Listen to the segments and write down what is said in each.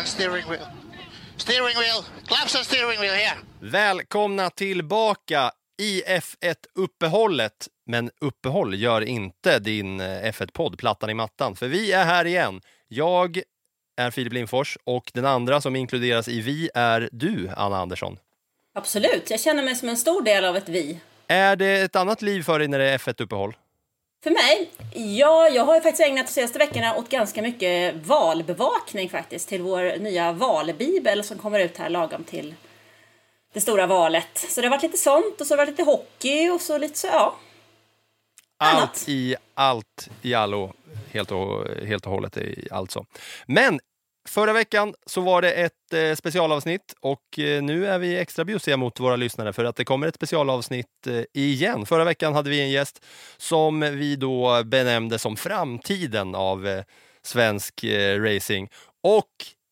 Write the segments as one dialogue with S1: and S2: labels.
S1: and steering wheel. Steering wheel, claps and steering wheel here.
S2: Välkomna tillbaka i F1-uppehållet. Men uppehåll gör inte din eh, F1-podd Plattan i mattan, för vi är här igen. Jag är Filip Lindfors och den andra som inkluderas i vi är du, Anna Andersson.
S3: Absolut, jag känner mig som en stor del av ett vi.
S2: Är det ett annat liv för dig när det är F1-uppehåll?
S3: För mig? Ja, jag har ju faktiskt ägnat de senaste veckorna åt ganska mycket valbevakning faktiskt till vår nya valbibel som kommer ut här lagom till det stora valet. Så det har varit lite sånt och så har det varit lite hockey och så lite så, ja. Annat.
S2: Allt i allt i allo, helt och, helt och hållet i alltså. Men förra veckan så var det ett eh, specialavsnitt och eh, nu är vi extra bjussiga mot våra lyssnare för att det kommer ett specialavsnitt eh, igen. Förra veckan hade vi en gäst som vi då benämnde som framtiden av eh, svensk eh, racing. Och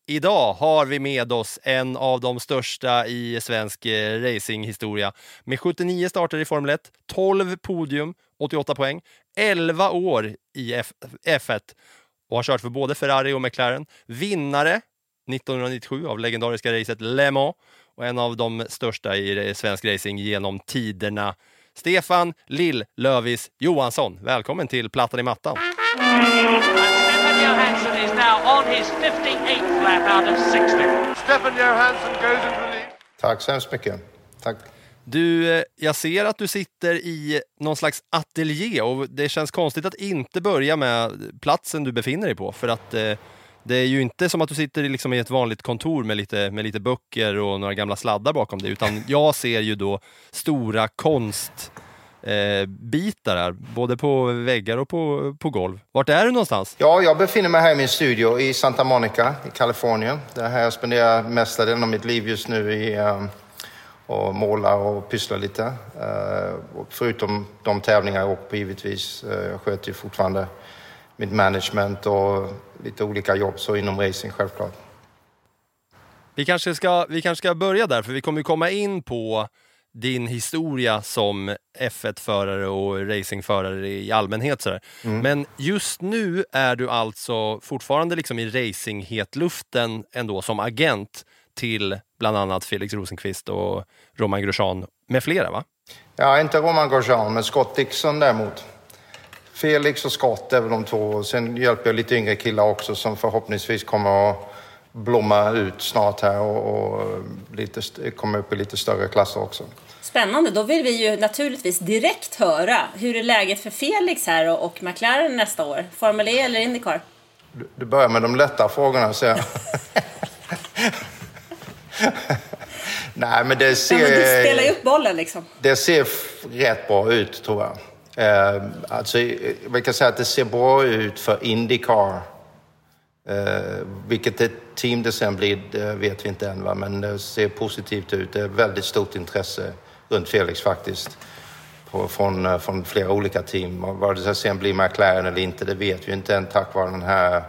S2: Idag har vi med oss en av de största i svensk eh, racinghistoria. Med 79 starter i Formel 1, 12 podium, 88 poäng, 11 år i F- F1 och har kört för både Ferrari och McLaren. Vinnare 1997 av legendariska racet Le Mans och en av de största i svensk racing genom tiderna. Stefan Lill-Lövis Johansson, välkommen till Plattan i mattan.
S4: And Stefan Johansson is now on his 58th lap out of 60.
S5: Stefan Johansson goes into the lead.
S6: Tack så hemskt mycket. Tack.
S2: Du, eh, jag ser att du sitter i någon slags ateljé och det känns konstigt att inte börja med platsen du befinner dig på för att eh, det är ju inte som att du sitter i liksom i ett vanligt kontor med lite, med lite böcker och några gamla sladdar bakom dig utan jag ser ju då stora konstbitar eh, här, både på väggar och på, på golv. Vart är du någonstans?
S6: Ja, jag befinner mig här i min studio i Santa Monica i Kalifornien. Det är här jag spenderar mesta delen av mitt liv just nu i eh, och målar och pysslar lite. Eh, och förutom de tävlingar jag åker på givetvis. Eh, jag sköter ju fortfarande mitt management och lite olika jobb så inom racing självklart.
S2: Vi kanske, ska, vi kanske ska börja där, för vi kommer komma in på din historia som F1-förare och racingförare i allmänhet. Sådär. Men just nu är du alltså fortfarande liksom i racinghetluften ändå som agent till bland annat Felix Rosenqvist och Roman Grosjean med flera, va?
S6: Ja, inte Roman Grosjean, men Scott Dixon däremot. Felix och Scott är väl de två. Sen hjälper jag lite yngre killar också som förhoppningsvis kommer att blomma ut snart här och, och lite, komma upp i lite större klasser också.
S3: Spännande, då vill vi ju naturligtvis direkt höra hur är läget för Felix här och, och McLaren nästa år? Formel E eller Indycar?
S6: Du, du börjar med de lätta frågorna, ser jag. Nej, men det
S3: Ja,
S6: ser...
S3: men du spelar ju upp bollen liksom.
S6: Det ser rätt bra ut, tror jag. Eh, alltså, eh, vi kan säga att det ser bra ut för Indycar. Eh, vilket team det sen blir det vet vi inte än, va? men det ser positivt ut. Det är väldigt stort intresse runt Felix faktiskt. På, från, eh, från flera olika team. Vad det sen blir McLaren eller inte, det vet vi inte än tack vare den här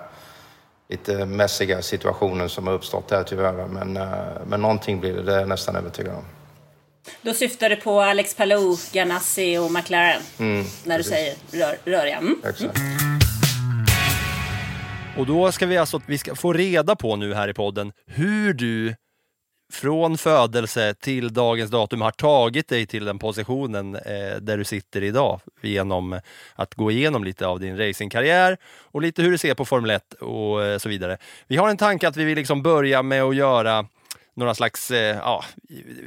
S6: lite mässiga situationen som har uppstått här tyvärr. Men, eh, men någonting blir det, det är jag nästan övertygad om.
S3: Då syftar du på Alex Palou, Ganassi och McLaren.
S6: Mm,
S3: när du säger rör, röriga. Mm.
S6: Exakt.
S2: Och då ska vi alltså vi ska få reda på nu här i podden hur du från födelse till dagens datum har tagit dig till den positionen eh, där du sitter idag genom att gå igenom lite av din racingkarriär och lite hur du ser på Formel 1 och eh, så vidare. Vi har en tanke att vi vill liksom börja med att göra några slags, eh, ja,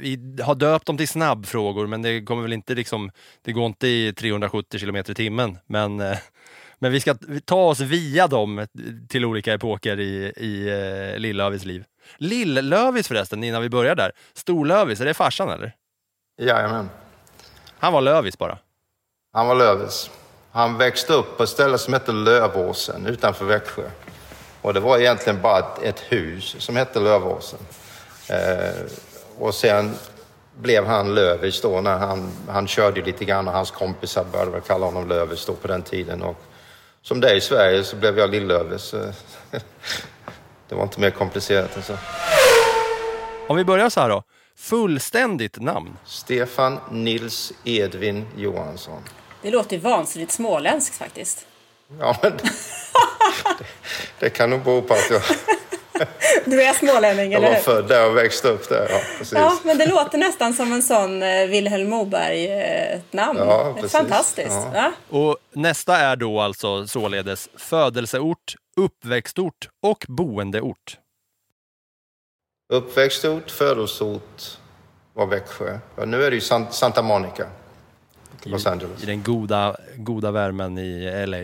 S2: vi har döpt dem till snabbfrågor, men det kommer väl inte liksom, det går inte i 370 kilometer i timmen. Men, eh, men vi ska ta oss via dem till olika epoker i, i eh, Lill-Lövis liv. Lill-Lövis förresten, innan vi börjar där. Stor-Lövis, är det farsan eller?
S6: Jajamän.
S2: Han var Lövis bara.
S6: Han var Lövis. Han växte upp på ett ställe som heter Lövåsen utanför Växjö. Och det var egentligen bara ett, ett hus som hette Lövåsen. Eh, och sen blev han Lövis då när han, han körde lite grann och hans kompisar började väl kalla honom Lövis då på den tiden. Och som det är i Sverige så blev jag Lill-Lövis. Eh, det var inte mer komplicerat än så.
S2: Om vi börjar så här då. Fullständigt namn?
S6: Stefan Nils Edvin Johansson.
S3: Det låter ju vansinnigt småländskt faktiskt.
S6: Ja, men det, det kan nog bero på att jag,
S3: Du är smålänning,
S6: jag
S3: eller
S6: var
S3: hur?
S6: född där och växte upp där. Ja, precis.
S3: Ja, men det låter nästan som en sån eh, Vilhelm Moberg-namn.
S6: Ja,
S3: Ett
S6: precis.
S3: Fantastiskt.
S6: Ja.
S3: Ja.
S2: Och nästa är då alltså således födelseort, uppväxtort och boendeort.
S6: Uppväxtort, födelseort var Växjö. Ja, nu är det ju San, Santa Monica, Los Angeles.
S2: I den goda, goda värmen i LA.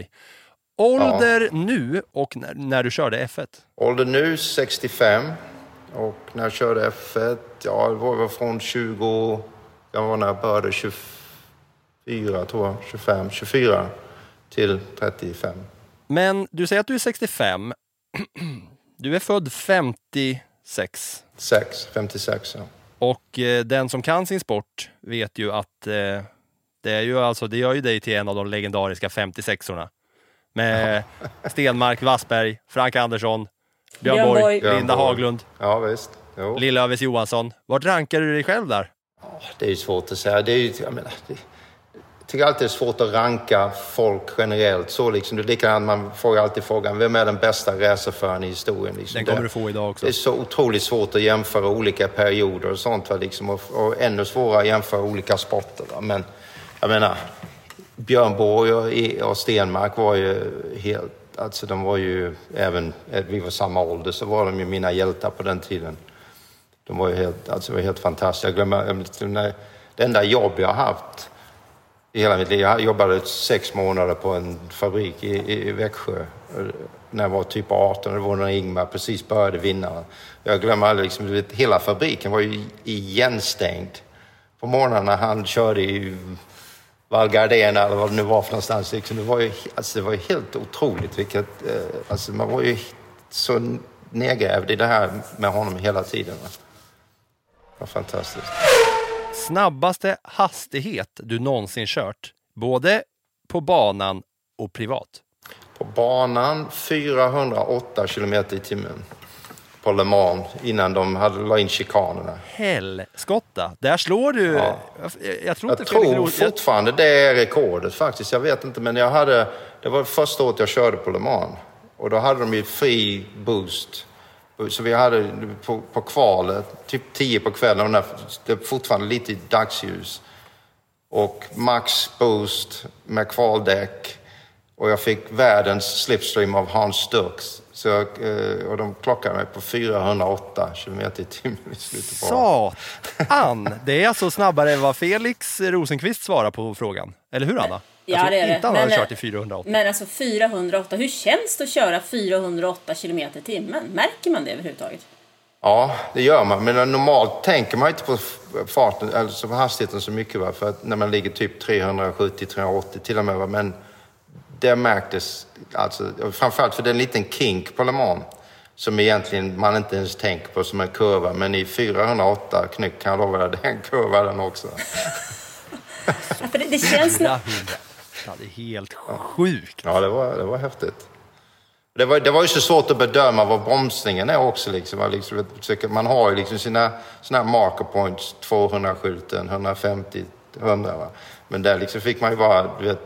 S2: Ålder nu och när, när du körde F1?
S6: Ålder nu 65 och när jag körde F1, ja det var från 20, jag var när jag började 24 tror jag, 25, 24 till 35.
S2: Men du säger att du är 65. Du är född 56.
S6: 6, 56 ja.
S2: Och eh, den som kan sin sport vet ju att eh, det, är ju alltså, det gör ju dig till en av de legendariska 56orna. Med Stenmark, Wassberg, Frank Andersson, Björn,
S3: Björn
S2: Borg,
S3: Borg.
S6: Björn
S2: Linda
S6: Borg.
S2: Haglund,
S6: Ja visst. Jo.
S2: Lill-Övis Johansson. Vart rankar du dig själv där?
S6: Det är ju svårt att säga. Det är ju, jag, menar, det, jag tycker alltid det är svårt att ranka folk generellt. Så liksom, det är likadant, man får alltid frågan, vem är den bästa racerföraren i historien? Liksom,
S2: Den kommer
S6: det,
S2: du få idag också.
S6: Det är så otroligt svårt att jämföra olika perioder och sånt. Va, liksom, och, och ännu svårare att jämföra olika sporter. Va. Men jag menar, Björn Borg och, e- och Stenmark var ju helt... Alltså de var ju, även eh, vi var samma ålder, så var de ju mina hjältar på den tiden. De var ju helt, alltså, var helt fantastiska. Jag glömmer, det enda jobb jag har haft i hela mitt liv. Jag jobbade sex månader på en fabrik i, i, i Växjö eh, när jag var typ 18. Det var när Ingmar precis började vinna. Jag glömmer aldrig, liksom, hela fabriken var ju igenstängd. På morgnarna han körde i Val Gardena eller vad det nu var för någonstans. Liksom, det, var ju, alltså, det var ju helt otroligt vilket... Eh, alltså, man var ju så nedgrävd i det här med honom hela tiden. Va? Det var fantastiskt.
S2: Snabbaste hastighet du någonsin kört, både på banan och privat?
S6: På banan 408 kilometer i timmen på Le Mans innan de hade la in chikanerna.
S2: Helskotta! Där slår du...
S6: Ja.
S2: Jag, jag tror
S6: Jag tror
S2: jag-
S6: fortfarande det är rekordet faktiskt. Jag vet inte, men jag hade... Det var första året jag körde på Le Mans. Och då hade de ju fri boost. Så vi hade på, på kvalet, typ 10 på kvällen, och när- det är fortfarande lite dagsljus. Och max boost med kvaldäck. Och jag fick världens slipstream av Hans Sturks. Så jag, eh, och de klockade mig på 408 kilometer i timmen i slutet på
S2: Satan! Det är alltså snabbare än vad Felix Rosenqvist svarar på frågan. Eller hur Anna? Jag
S3: Ja,
S2: tror
S3: det är det.
S2: inte han hade
S3: Men,
S2: kört i 480.
S3: Men alltså 408, hur känns det att köra 408 kilometer i timmen? Märker man det överhuvudtaget?
S6: Ja, det gör man. Men normalt tänker man inte på farten, alltså på hastigheten så mycket. Va? För att när man ligger typ 370-380 till och med. Va? Men det märktes, alltså, framförallt för det är en liten kink på Le Mans. Som egentligen man inte ens tänker på som en kurva. Men i 408 knyck kan jag lova dig, det är en kurva den också.
S3: Ja, för det, det känns...
S2: Ja, det är helt sjukt.
S6: Ja, det var, det var häftigt. Det var, det var ju så svårt att bedöma vad bromsningen är också. Liksom. Man liksom, har ju liksom sina, sina marker points, 200-skylten, 150, 100. Va? Men där liksom fick man ju bara, du vet,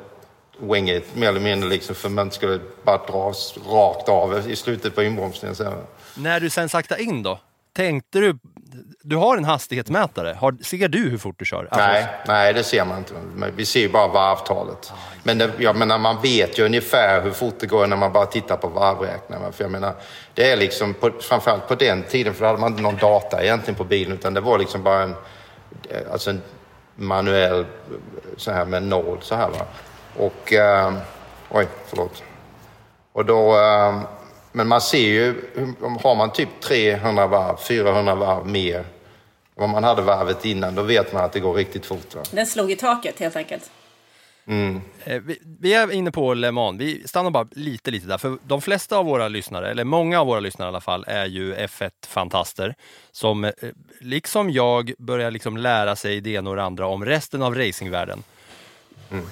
S6: wing it mer eller mindre liksom, för man skulle bara dras rakt av i slutet på inbromsningen. Sen.
S2: När du sen sakta in då, tänkte du, du har en hastighetsmätare. Har, ser du hur fort du kör? Alltså,
S6: Nej, nej, det ser man inte. Vi ser ju bara varvtalet. Men det, jag menar, man vet ju ungefär hur fort det går när man bara tittar på varvräknaren. För jag menar, det är liksom, på, framförallt på den tiden, för då hade man inte någon data egentligen på bilen, utan det var liksom bara en, eh, alltså en manuell, så här med nål så här va. Och, eh, oj, förlåt. Och då, eh, men man ser ju, har man typ 300 varv, 400 varv mer än vad man hade varvet innan, då vet man att det går riktigt fort. Va?
S3: Den slog i taket helt enkelt.
S2: Eh, Vi, vi är inne på Le Mans. Vi stannar bara lite, lite där. För de flesta av våra lyssnare, eller många av våra lyssnare i alla fall, är ju F1-fantaster som eh, liksom jag börjar liksom lära sig det ena och det andra om resten av racingvärlden.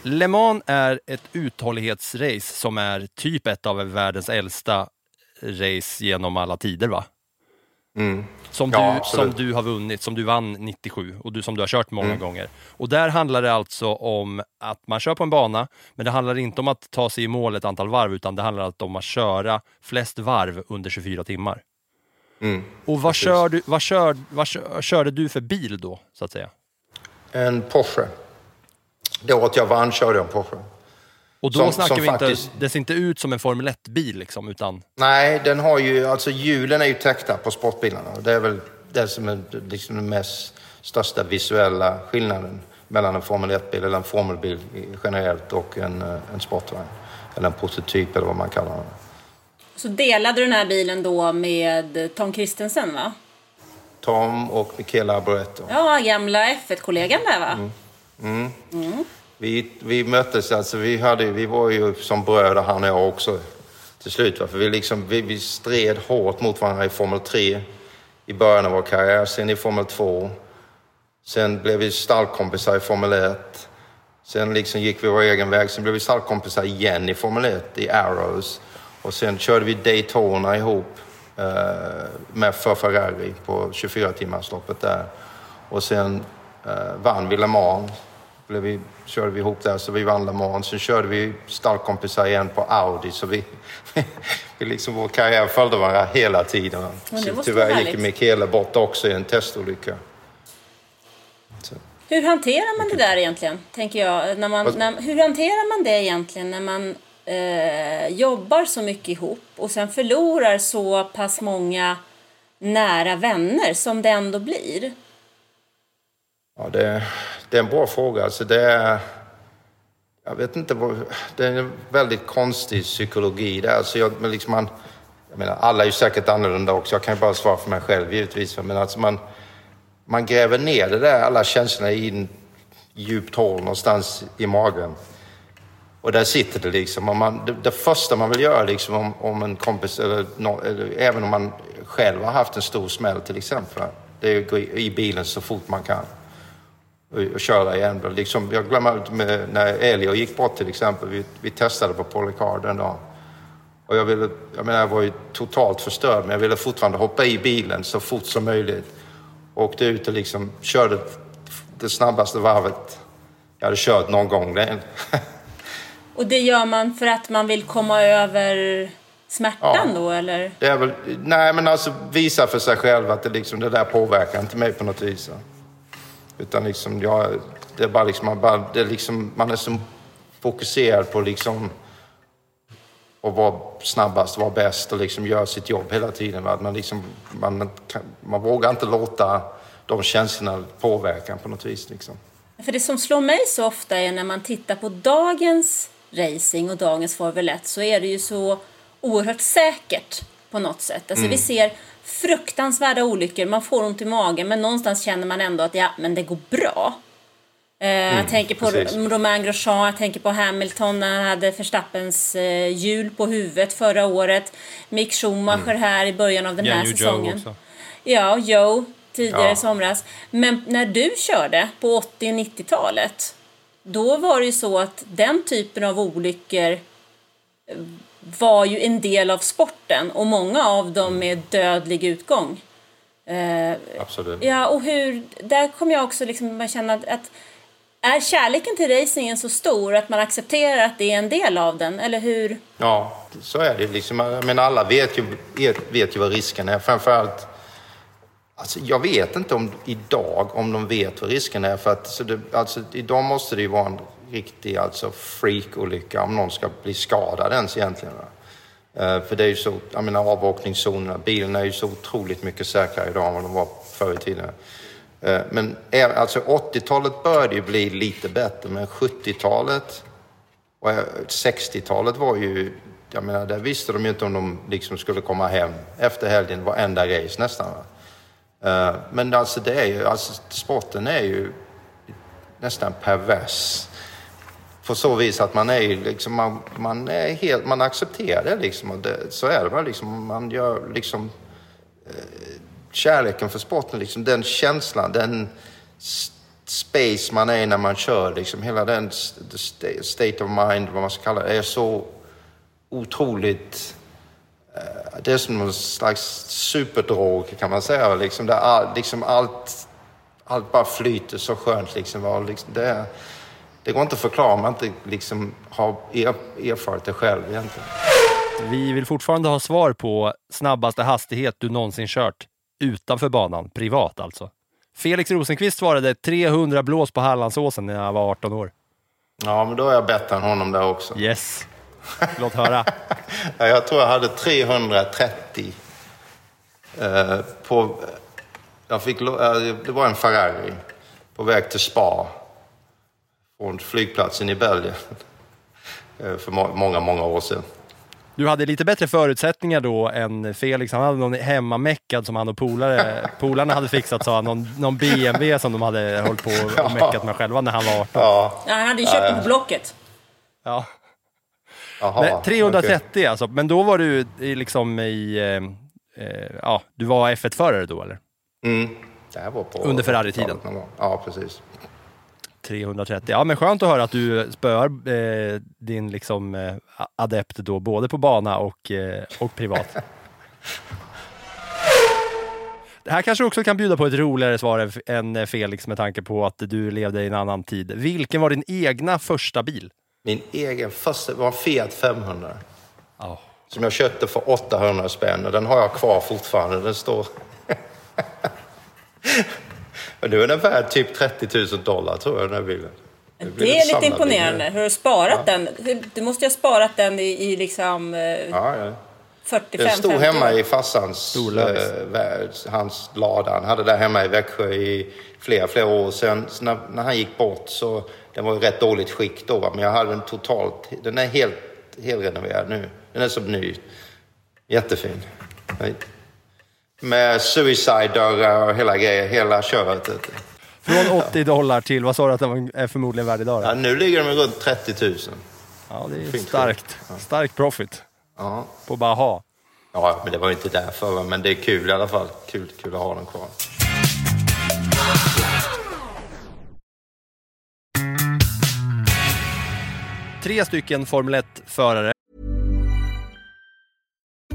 S2: Le Mans är ett uthållighetsrace som är typ ett av världens äldsta race genom alla tider, va? Som,
S6: Ja,
S2: du, som
S6: absolut.
S2: du har vunnit, som du vann 97 och du, som du har kört många gånger. Och där handlar det alltså om att man kör på en bana, men det handlar inte om att ta sig i mål ett antal varv, utan det handlar om att köra flest varv under 24 timmar. och vad, kör du, vad, kör, vad kör, körde du för bil då, så att säga?
S6: En Porsche. Det året jag vann körde jag en Porsche.
S2: Och då
S6: Som-
S2: snackar
S6: som
S2: vi inte,
S6: faktiskt-
S2: det ser inte ut som en Formel 1-bil liksom, utan
S6: Nej, den har ju, alltså hjulen är ju täckta på sportbilarna. Det är väl det som är liksom den mest största visuella skillnaden mellan en Formel 1-bil eller en Formelbil generellt och en, eh, en sportvagn. Eller en prototyp eller vad man kallar det.
S3: Så delade du den här bilen då med Tom Christensen va?
S6: Tom och Michela Arboreto.
S3: Ja, gamla F1-kollegan där va? Mm.
S6: Vi, vi möttes, alltså vi, hade, vi var ju som bröder han och jag också till slut. Va? För vi, liksom, vi, vi stred hårt mot varandra i Formel 3 i början av vår karriär, sen i Formel 2. Sen blev vi stallkompisar i Formel 1. Sen liksom gick vi vår egen väg. Sen blev vi stallkompisar igen i Formel 1 i Arrows. Och sen körde vi Daytona ihop eh, med för Ferrari på 24-timmarsloppet där. Och sen eh, vann vi Le Mans. Vi, körde vi ihop där så vi vann Le Mans. Sen körde vi stallkompisar igen på Audi. Så vi, vi liksom, vår karriär följde varandra hela tiden. Så tyvärr gick. Michele bort också i en testolycka. Så.
S3: Hur hanterar man det där egentligen? Tänker jag. När man, när, hur hanterar man det egentligen när man eh, jobbar så mycket ihop och sen förlorar så pass många nära vänner som det ändå blir?
S6: Ja, det, det är en bra fråga. Alltså det är, jag vet inte, vad, det är en väldigt konstig psykologi. där. alltså jag, men liksom man, jag menar, alla är ju säkert annorlunda också. Jag kan ju bara svara för mig själv givetvis. Men alltså man, man gräver ner det där, alla känslorna i en djupt hål någonstans i magen. Och där sitter det liksom. Och man, det, det första man vill göra liksom om, om en kompis, eller, no, eller även om man själv har haft en stor smäll till exempel, det är att gå i, i bilen så fort man kan och, och köra igen. Liksom, jag glömmer med, när Elio gick bort till exempel. Vi, vi testade på Polycar den dagen. Och jag, ville, jag, menar, jag var ju totalt förstörd, men jag ville fortfarande hoppa i bilen så fort som möjligt. Åkte ut och liksom körde det snabbaste varvet jag hade kört någon gång.
S3: Och det gör man för att man vill komma över smärtan
S6: Ja.
S3: då eller?
S6: Det är väl, nej, men alltså visa för sig själv att det, liksom, det där påverkar inte mig på något vis. Utan liksom, jag, det är bara liksom, man, bara, det är liksom, man är så fokuserad på liksom att vara snabbast, vara bäst och liksom göra sitt jobb hela tiden. Va? Man, liksom, man, man vågar inte låta de känslorna påverka på något vis. Liksom.
S3: För det som slår mig så ofta är när man tittar på dagens racing och dagens Formel 1 så är det ju så oerhört säkert på något sätt. Alltså vi ser fruktansvärda olyckor, man får ont i magen men någonstans känner man ändå att ja, men det går bra. Eh, jag tänker på
S6: precis.
S3: Romain Grosjean, jag tänker på Hamilton när han hade Verstappens eh, hjul på huvudet förra året. Mick Schumacher här i början av den
S2: Ja,
S3: här
S2: Joe
S3: säsongen.
S2: också.
S3: Ja, Joe tidigare
S6: Ja.
S3: i somras. Men när du körde på 80 och 90-talet, då var det ju så att den typen av olyckor eh, var ju en del av sporten och många av dem med dödlig utgång. Eh,
S6: Absolut.
S3: ja, och hur, där kommer jag också liksom att känna att, att är kärleken till racingen så stor att man accepterar att det är en del av den, eller hur?
S6: Ja, så är det. Liksom, menar, alla vet ju, vet ju vad risken är. Framförallt Alltså, jag vet inte om idag om de vet vad risken är. För att, så det, alltså, idag måste det ju vara en riktig alltså, freakolycka om någon ska bli skadad ens egentligen. Va? Eh, för det är ju så, jag menar avåkningszonerna, Bilen är ju så otroligt mycket säkrare idag än vad de var förr i tiden. Eh, men alltså 80-talet började ju bli lite bättre, men 70-talet och eh, 60-talet var ju, jag menar, där visste de ju inte om de liksom skulle komma hem efter helgen varenda race nästan. Va? Men alltså det är ju, alltså sporten är ju nästan pervers. På så vis att man är liksom, man, man är helt, man accepterar det liksom. Och det, så är det bara liksom. Man gör liksom eh, kärleken för sporten, liksom den känslan, den space man är i när man kör, liksom hela den state of mind, vad man ska kalla det, är så otroligt eh, det är som någon slags superdrog kan man säga. Liksom, där all, liksom allt, allt bara flyter så skönt. Liksom, och liksom, det, är- det går inte att förklara om man inte liksom har er, erfarit det själv egentligen.
S2: Vi vill fortfarande ha svar på snabbaste hastighet du någonsin kört utanför banan, privat alltså. Felix Rosenqvist svarade 300 blås på Hallandsåsen när jag var 18 år.
S6: Ja, men då är jag bättre än honom där också.
S2: Yes. Låt höra.
S6: Ja, jag tror jag hade 330 eh, på... Jag fick, eh, det var en Ferrari på väg till Spa från flygplatsen i Belgien eh, för må- många, många år sedan.
S2: Du hade lite bättre förutsättningar då än Felix. Han hade någon hemmameckad som han och polare, polarna hade fixat, sa han. Någon, någon BMW som de hade hållit på och meckat med själva när han var 18.
S6: Ja,
S3: han hade ju köpt den på Blocket.
S2: Ja. Nej, 330
S6: okej.
S2: alltså. Men då var du liksom i... Eh, eh, ja, du var F1-förare då eller?
S6: Mm. Det här var på
S2: Under Ferrari-tiden.
S6: Ja, precis.
S2: 330. Ja, men skönt att höra att du spöar eh, din liksom eh, adept då, både på bana och, eh, och privat. Det här kanske också kan bjuda på ett roligare svar än- Felix med tanke på att du levde i en annan tid. Vilken var din egna första bil?
S6: Min egen första var en Fiat 500.
S2: Ja.
S6: Som jag köpte för 800 spänn och den har jag kvar fortfarande. Den står... Men nu är den värd typ 30 000 dollar tror jag den här bilen.
S3: Det är lite imponerande. Hur har du sparat den? Hur- Du måste ju ha sparat den i, i liksom eh,
S6: Ja, ja.
S3: 45
S6: Den stod
S3: 50
S6: hemma i farsans hans lada. Han hade där hemma i Växjö i flera, flera år. Sen så när, när han gick bort så den var i rätt dåligt skick då. va, Men jag hade den totalt, den är helt helrenoverad nu. Den är som ny. Jättefin. Med suicide-dörrar och hela grejen, hela köret.
S2: Från 80 dollar till, vad sa du att den är förmodligen värd idag?
S6: Ja, nu ligger de runt 30 000.
S2: Ja, det är
S6: Fint
S2: starkt. Stark profit
S6: Ja.
S2: på bara ha.
S6: ja, men det var ju inte därför. Men det är kul i alla fall. Kul, kul att ha den kvar.
S2: Tre stycken Formel 1-förare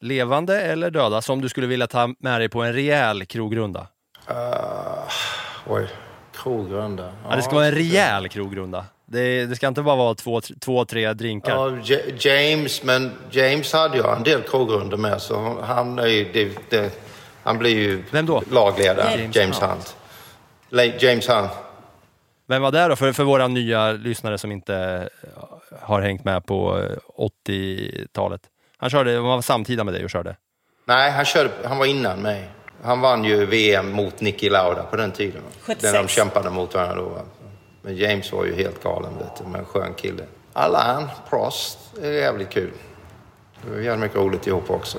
S2: levande eller döda, som du skulle vilja ta med dig på en rejäl krogrunda?
S6: Oj, krogrunda.
S2: Ja, det ska vara en rejäl krogrunda. Det, det ska inte bara vara två, två tre drinkar.
S6: Ja, James, men James hade ju en del krogrunder med så han är ju, det, det, han blir ju
S2: Vem då?
S6: lagledare.
S3: James
S6: James,
S2: Hunt.
S6: Hunt. James Hunt.
S2: Vem var det då, för, för våra nya lyssnare som inte eh, har hängt med på eh, 80-talet? Han körde, han var samtida med dig och körde.
S6: Nej, han, körde, han var innan mig. Han vann ju VM mot Niki Lauda på den tiden.
S3: 76.
S6: När de kämpade mot varandra då. Men James var ju helt galen, vet du, men en skön kille. Alain Prost är jävligt kul. Det var jävligt mycket roligt ihop också.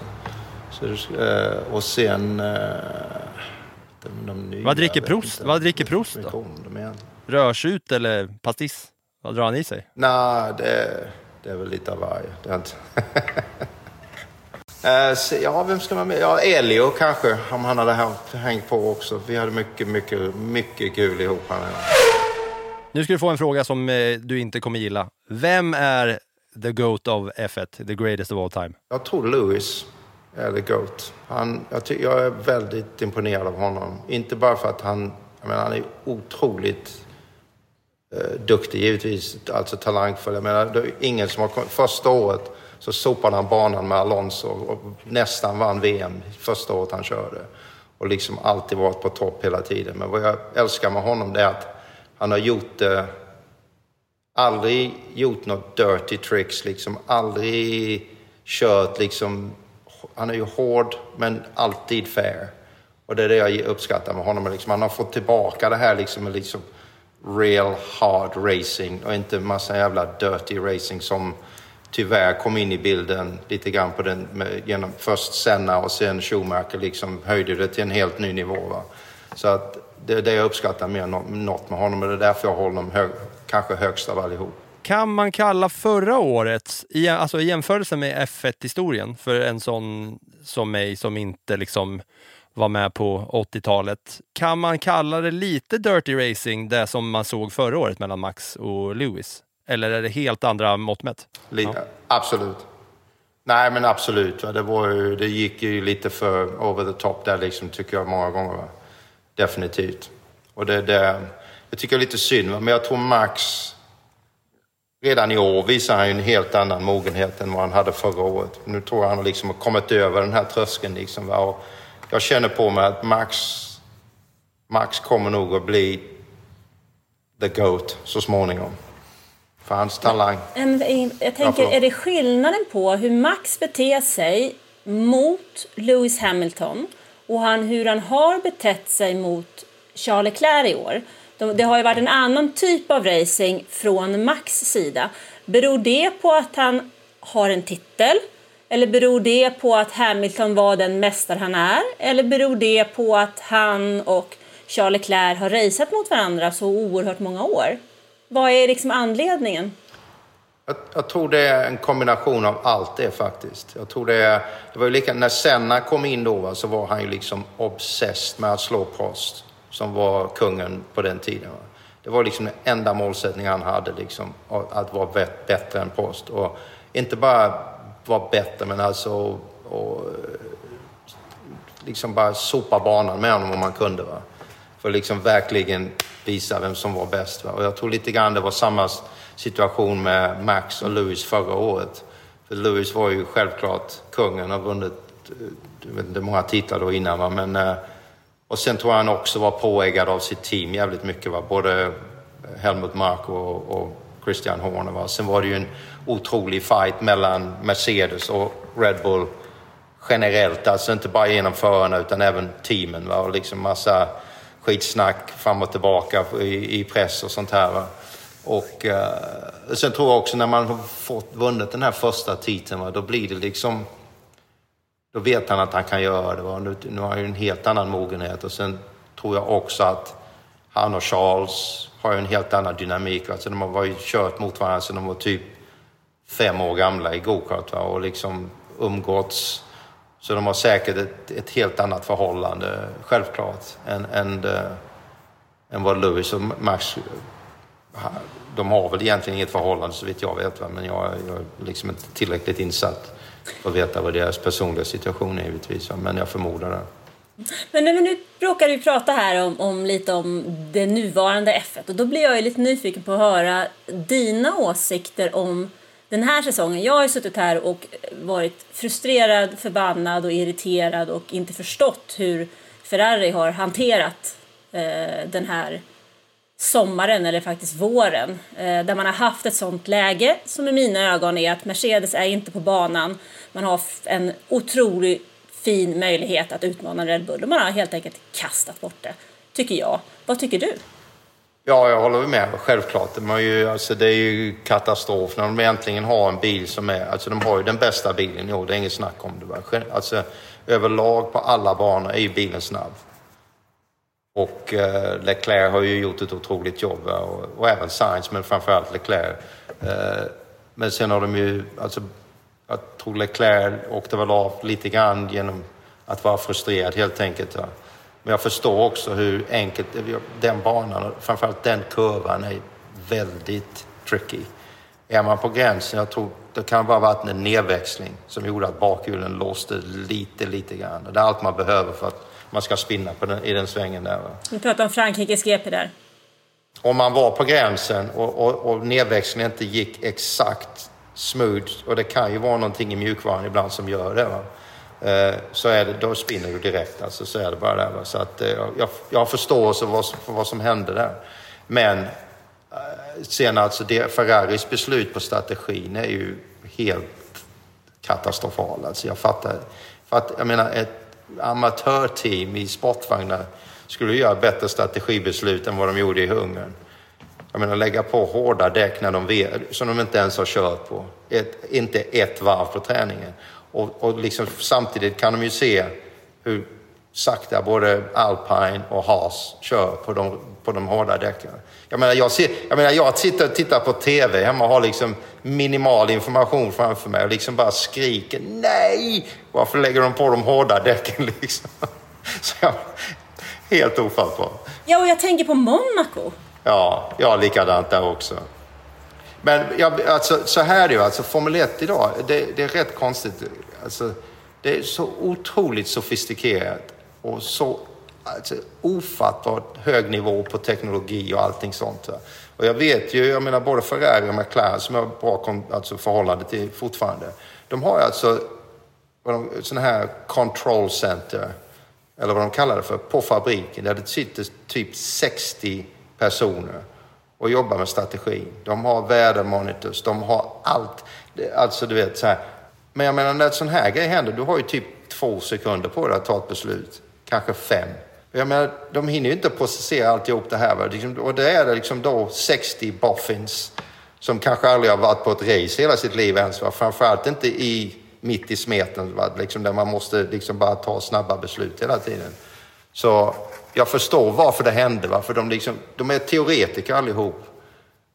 S6: Så, eh, och sen... eh, De, de nya,
S2: Vad dricker Prost? Vad dricker Prost då? Rörsut eller pastis? Vad drar han i sig?
S6: Nej, det, det är väl lite av varje. Det är inte... Eh, ja, vem ska man med? Ja, Elio kanske, om han hade hängt på också. Vi hade mycket, mycket, mycket kul ihop. Han.
S2: Nu ska du få en fråga som eh, du inte kommer gilla. Vem är the GOAT of F1, the greatest of all time?
S6: Jag tror Lewis är the GOAT. Han, jag, ty, jag är väldigt imponerad av honom. Inte bara för att han, jag menar, han är otroligt eh, duktig givetvis, alltså talangfull. Jag menar, det är ingen som har kommit, första året så sopade han banan med Alonso och nästan vann VM första året han körde. Och liksom alltid varit på topp hela tiden. Men vad jag älskar med honom det är att han har gjort det aldrig gjort något dirty tricks, liksom aldrig kört liksom, han är ju hård men alltid fair. Och det är det jag uppskattar med honom, liksom, han har fått tillbaka det här liksom med liksom real hard racing och inte massa jävla dirty racing som tyvärr kom in i bilden lite grann på den, med, genom först Senna och sen Schumacher liksom höjde det till en helt ny nivå. Va? Så att det är det jag uppskattar mer än något med honom och det är därför jag håller honom hög, kanske högst av allihop.
S2: Kan man kalla förra årets, i, alltså i jämförelse med F1-historien, för en sån som mig som inte liksom var med på 80-talet, kan man kalla det lite dirty racing, det som man såg förra året mellan Max och Lewis? Eller är det helt andra mått mätt?
S6: Li- Absolut. Nej, men absolut. Det, var ju, det gick ju lite för over the top där, liksom, tycker jag många gånger. Va? Definitivt. Och det, det, jag tycker det är lite synd, men jag tror Max... Redan i år visar han ju en helt annan mogenhet än vad han hade förra året. Nu tror jag han har liksom kommit över den här tröskeln. Liksom, va? Och jag känner på mig att Max, Max kommer nog att bli the GOAT så småningom. För hans talang.
S3: Jag tänker, är det skillnaden på hur Max beter sig mot Lewis Hamilton och han, hur han har betett sig mot Charles Leclerc i år? De, det har ju varit en annan typ av racing från Max sida. Beror det på att han har en titel? Eller beror det på att Hamilton var den mästare han är? Eller beror det på att han och Charles Leclerc har raceat mot varandra så oerhört många år? Vad är liksom anledningen?
S6: Jag, jag tror det är en kombination av allt det faktiskt. Jag tror det är, det var ju lika, när Senna kom in då va, så var han ju liksom obsessed med att slå Prost som var kungen på den tiden. Va. Det var liksom den enda målsättningen han hade, liksom, att vara bet- bättre än Prost. Och inte bara vara bättre, men alltså och, liksom bara sopa banan med honom om man kunde. Va? För att liksom verkligen visa vem som var bäst. Va? Och jag tror lite grann det var samma situation med Max och Lewis förra året. För Lewis var ju självklart kungen och vunnit, eh, jag vet inte hur många titlar då innan va? men eh, och sen tror jag han också var påeggad av sitt team jävligt mycket. Va? Både Helmut Mark och, och Christian Horner. Va? Sen var det ju en otrolig fight mellan Mercedes och Red Bull generellt. Alltså inte bara genom förarna utan även teamen. Va? Och liksom massa skitsnack fram och tillbaka i, i press och sånt här. Va? Och eh, sen tror jag också när man har fått vunnit den här första titeln, va? då blir det liksom då vet han att han kan göra det. Va? Nu, nu har han ju en helt annan mogenhet och sen tror jag också att han och Charles har ju en helt annan dynamik. Alltså de har ju kört mot varandra sedan de var typ fem år gamla i gokart och liksom umgåtts. Så de har säkert ett, ett helt annat förhållande, självklart, än, än, äh, än vad Lewis och Max de har väl egentligen inget förhållande så vitt jag vet, va? men jag, jag är liksom inte tillräckligt insatt för att veta vad deras personliga situation är givetvis. Va? Men jag förmodar det.
S3: Men nu, men nu råkar vi prata här om, om lite om det nuvarande F1 och då blir jag ju lite nyfiken på att höra dina åsikter om den här säsongen. Jag har ju suttit här och varit frustrerad, förbannad och irriterad och inte förstått hur Ferrari har hanterat eh, den här sommaren eller faktiskt våren eh, där man har haft ett sånt läge som i mina ögon är att Mercedes är inte på banan. Man har en otroligt fin möjlighet att utmana Red Bull och man har helt enkelt kastat bort det, tycker jag. Vad tycker du?
S6: Ja, jag håller med. Självklart. De har ju, alltså, det är ju katastrof när de äntligen har en bil som är... Alltså de har ju den bästa bilen i år, det är inget snack om det. Alltså, överlag på alla banor är ju bilen snabb. Och eh, Leclerc har ju gjort ett otroligt jobb och, och även Sainz, men framförallt Leclerc. Eh, men sen har de ju... Alltså, Jag tror Leclerc åkte väl av lite grann genom att vara frustrerad helt enkelt. Va? Men jag förstår också hur enkelt den banan, framförallt den kurvan, är väldigt tricky. Är man på gränsen, jag tror det kan bara varit en nedväxling som gjorde att bakhjulen låste lite, lite grann. Det är allt man behöver för att man ska spinna den, i den svängen där.
S3: Vi pratar om Frankrikes GP där.
S6: Om man var på gränsen och, och, och nedväxlingen inte gick exakt smooth, och det kan ju vara någonting i mjukvaran ibland som gör det. Va? Eh, så är det, då spinner du direkt. Alltså, så är det bara där. Så att, eh, jag, jag har förståelse för vad, för vad som hände där. Men eh, sen alltså det, Ferraris beslut på strategin är ju helt katastrofal. Alltså jag fattar. För att, jag menar, ett amatörteam i sportvagnar skulle göra bättre strategibeslut än vad de gjorde i Ungern. Jag menar lägga på hårda däck när de vet, som de inte ens har kört på. Ett, inte ett varv på träningen. Och, och liksom, samtidigt kan de ju se hur sakta både Alpine och Haas kör på de, på de hårda däcken. Jag menar, jag, ser, jag menar, jag sitter och tittar på TV hemma och har liksom minimal information framför mig och liksom bara skriker nej! Varför lägger de på de hårda däcken liksom? Så jag, helt ofattbart.
S3: Ja, och jag tänker på Monaco.
S6: Ja, ja likadant där också. Men jag, alltså, så här är det ju, alltså Formel 1 idag, det, det är rätt konstigt. Alltså, det är så otroligt sofistikerat och så alltså, ofattbart hög nivå på teknologi och allting sånt. Och jag vet ju, jag menar både Ferrari och McLaren som jag har bra alltså, förhållande till fortfarande. De har ju alltså sådana här control center, eller vad de kallar det för, på fabriken där det sitter typ 60 personer och jobbar med strategi. De har vädermonitors, de har allt. Alltså du vet så här. Men jag menar när en sån här grej händer, du har ju typ två sekunder på dig att ta ett beslut. Kanske fem. Jag menar, de hinner ju inte processera alltihop det här. Va? Liksom, och det är det liksom då 60 boffins som kanske aldrig har varit på ett race hela sitt liv ens. Va? Framförallt inte i, mitt i smeten, va? Liksom där man måste liksom bara ta snabba beslut hela tiden. Så jag förstår varför det hände. Va? För de, liksom, de är teoretiker allihop.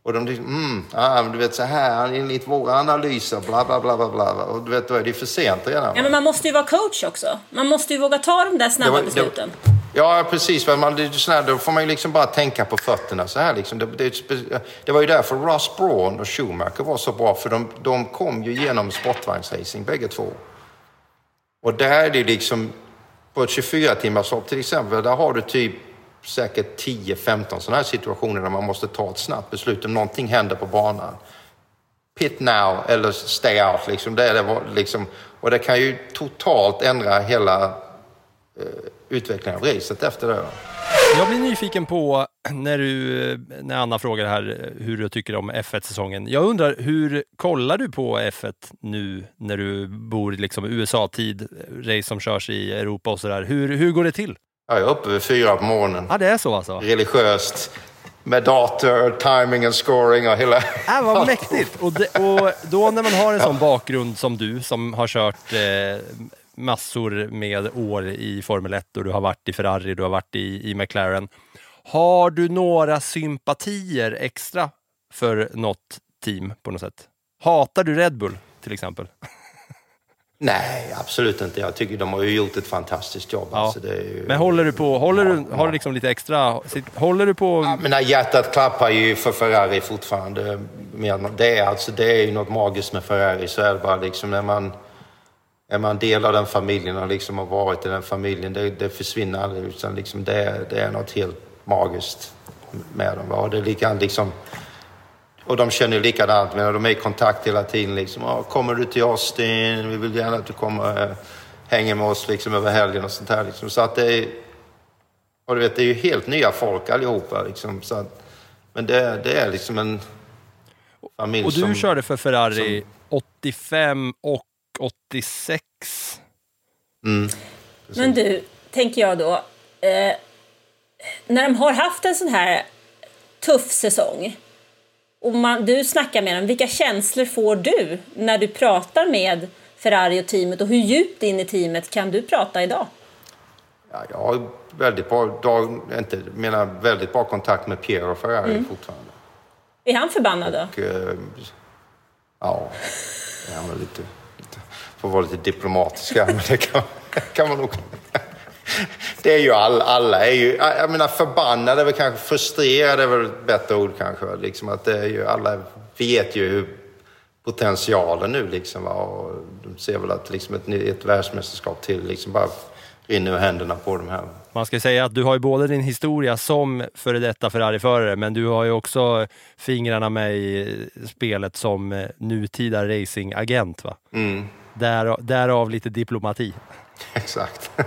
S6: Och de liksom, mm, ah, du vet så här, enligt våra analyser, bla bla bla bla bla. Och du vet, då är det för sent redan. va?
S3: Ja, men man måste ju vara coach också. Man måste ju våga ta de där snabba
S6: Det var- det-
S3: besluten.
S6: Ja, precis. Man, det då får man ju liksom bara tänka på fötterna så här. Liksom. Det, det, det var ju därför Ross Brawn och Schumacher var så bra, för de, de kom ju genom sportvagnsracing bägge två. Och där är det liksom, på ett 24-timmarslopp till exempel, där har du typ säkert 10-15 sådana här situationer där man måste ta ett snabbt beslut om någonting händer på banan. Pit now eller stay out. Liksom. Det är det, var- liksom, och det kan ju totalt ändra hela eh, utvecklingen av racet efter det.
S2: Jag blir nyfiken på när, du, när Anna frågar här hur du tycker om F1-säsongen. Jag undrar, hur kollar du på F1 nu när du bor i liksom USA-tid, race som körs i Europa och sådär. Hur, hur går det till?
S6: Jag är uppe vid fyra på morgonen.
S2: Ja, det är så alltså?
S6: Religiöst. Med dator, timing och scoring och hela...
S2: Äh, vad mäktigt! Och, det, och då när man har en sån bakgrund som du som har kört eh, massor med år i Formel 1 och du har varit i Ferrari, du har varit i, i McLaren. Har du några sympatier extra för något team på något sätt? Hatar du Red Bull till exempel?
S6: Nej, absolut inte. Jag tycker de har ju gjort ett fantastiskt jobb.
S2: Ja.
S6: Alltså, ju...
S2: Men håller du på, håller du, har du liksom lite extra, håller du på
S6: Men när hjärtat klappar ju för Ferrari fortfarande. Men Det är, alltså, det är ju något magiskt med Ferrari. Så är det bara liksom när man är man del av den familjen och liksom har varit i den familjen. Det, det försvinner aldrig. Utan liksom det, är- det är något helt magiskt med dem. va. Och det är likadant liksom... Och de känner likadant, men de är i kontakt hela tiden. Liksom, "Ja, kommer du till Austin? Vi vill gärna att du kommer eh, hänger med oss liksom, över helgen och sånt här. Liksom. Så att det är... Och du vet, det är ju helt nya folk allihopa. Liksom, så att, men det, det är liksom en familj
S2: Och du
S6: som...
S2: körde för Ferrari 85 och 86.
S6: Mm.
S3: Men du, tänker jag då, eh, när de har haft en sån här tuff säsong och man, du snackar med dem, vilka känslor får du när du pratar med Ferrari och teamet och hur djupt in i teamet kan du prata idag?
S6: Ja, jag har väldigt bra, dag, inte, menar, väldigt bra kontakt med Piero Ferrari
S3: Mm.
S6: fortfarande.
S3: Är han förbannad då?
S6: Och, eh, ja, det är han väl lite för att vara lite diplomatiska. Men det kan, kan man nog... Det är ju alla, alla är ju, jag menar förbannade, är väl kanske frustrerade är väl ett bättre ord kanske. Liksom att det är ju, alla vet ju hur potentialen nu liksom va? och de ser väl att liksom ett, ett världsmästerskap till liksom bara rinner ur händerna på de här.
S2: Man ska säga att du har ju både din historia som före detta Ferrari-förare, men du har ju också fingrarna med i spelet som eh, nutida racingagent. Va?
S6: Mm,
S2: Där, därav lite diplomati.
S6: exakt.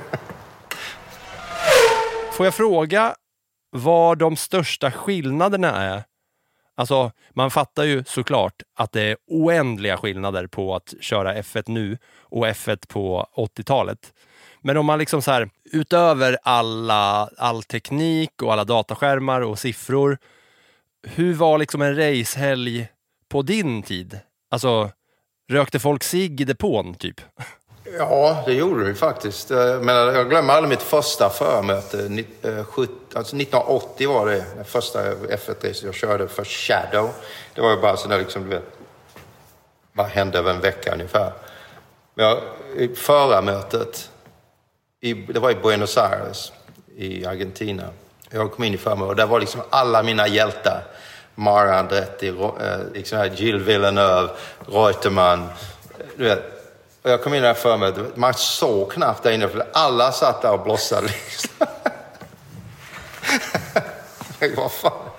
S2: Får jag fråga vad de största skillnaderna är? Alltså, man fattar ju såklart att det är oändliga skillnader på att köra F1 nu och F1 på 80-talet. Men om man liksom så här, utöver alla, all teknik och alla dataskärmar och siffror, hur var liksom en racehelg på din tid? Alltså, rökte folk cigg i depån typ?
S6: Ja, det gjorde vi faktiskt. Eh, Men jag glömmer aldrig mitt första förmöte. 1980 eh, alltså, var det, det första F1-racet jag körde för Shadow. Det var ju bara sådär liksom, du vet, vad hände över en vecka ungefär. Men jag, i förarmötet, i, det var i Buenos Aires i Argentina. Jag kom in i förmötet och där var liksom alla mina hjältar. Mara Andretti, eh, liksom Gilles Villeneuve, Reutemann. Du vet, och jag kom in det här förmötet, man såg knappt där inne för alla satt där och blossade. Liksom. Vad fan?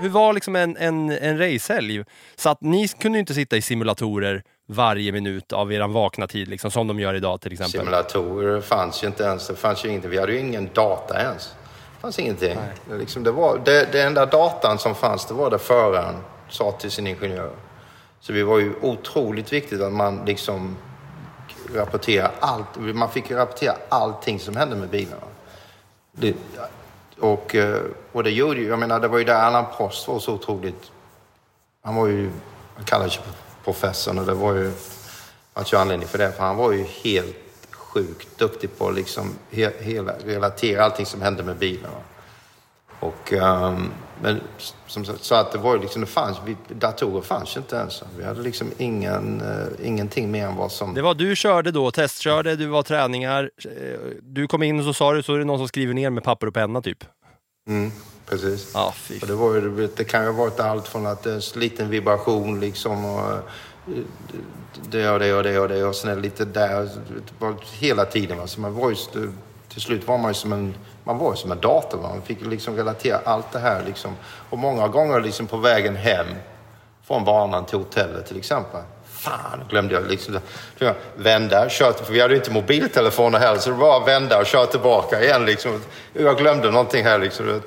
S2: Hur var liksom en, en, en racehelg? Så att ni kunde inte sitta i simulatorer varje minut av er vakna tid, liksom, som de gör idag till exempel.
S6: Simulatorer fanns ju inte ens. Det fanns ju ingenting. Vi hade ju ingen data ens. Fanns ingenting. Det, liksom, det, var, det, det enda datan som fanns, det var det föraren sa till sin ingenjör. Så det var ju otroligt viktigt att man liksom rapporterar allt. Man fick ju rapportera allting som hände med bilarna. Det, och, eh, och det gjorde ju, jag menar, det var ju där Allan Prost var så otroligt... Han var ju, han kallades ju professorn och det var ju, fanns ju anledning för det, för han var ju helt sjukt duktig på att liksom he, hela, relatera allting som hände med bilarna. Och, ehm, men som sagt, så att det var ju liksom, det fanns, vi, datorer fanns ju inte ens. Vi hade liksom ingen, eh, ingenting mer än vad som...
S2: Det var du körde då, testkörde, du var träningar. eh, Du kom in och så sa du, så är det någon som skriver ner med papper och penna typ.
S6: Mm, precis. Och det, var ju, det kan ju ha varit allt från att det är en liten vibration liksom och det och det och det och det och sen är det lite där. Var hela tiden. Alltså man var ju, till slut var man ju som en, man var ju som en dator. Man fick liksom relatera allt det här liksom. Och många gånger liksom på vägen hem från banan till hotellet till exempel. Fan, glömde jag liksom. Jag vända, köra. för vi hade ju inte mobiltelefoner heller så det var att vända och köra tillbaka igen liksom. Jag glömde någonting här liksom.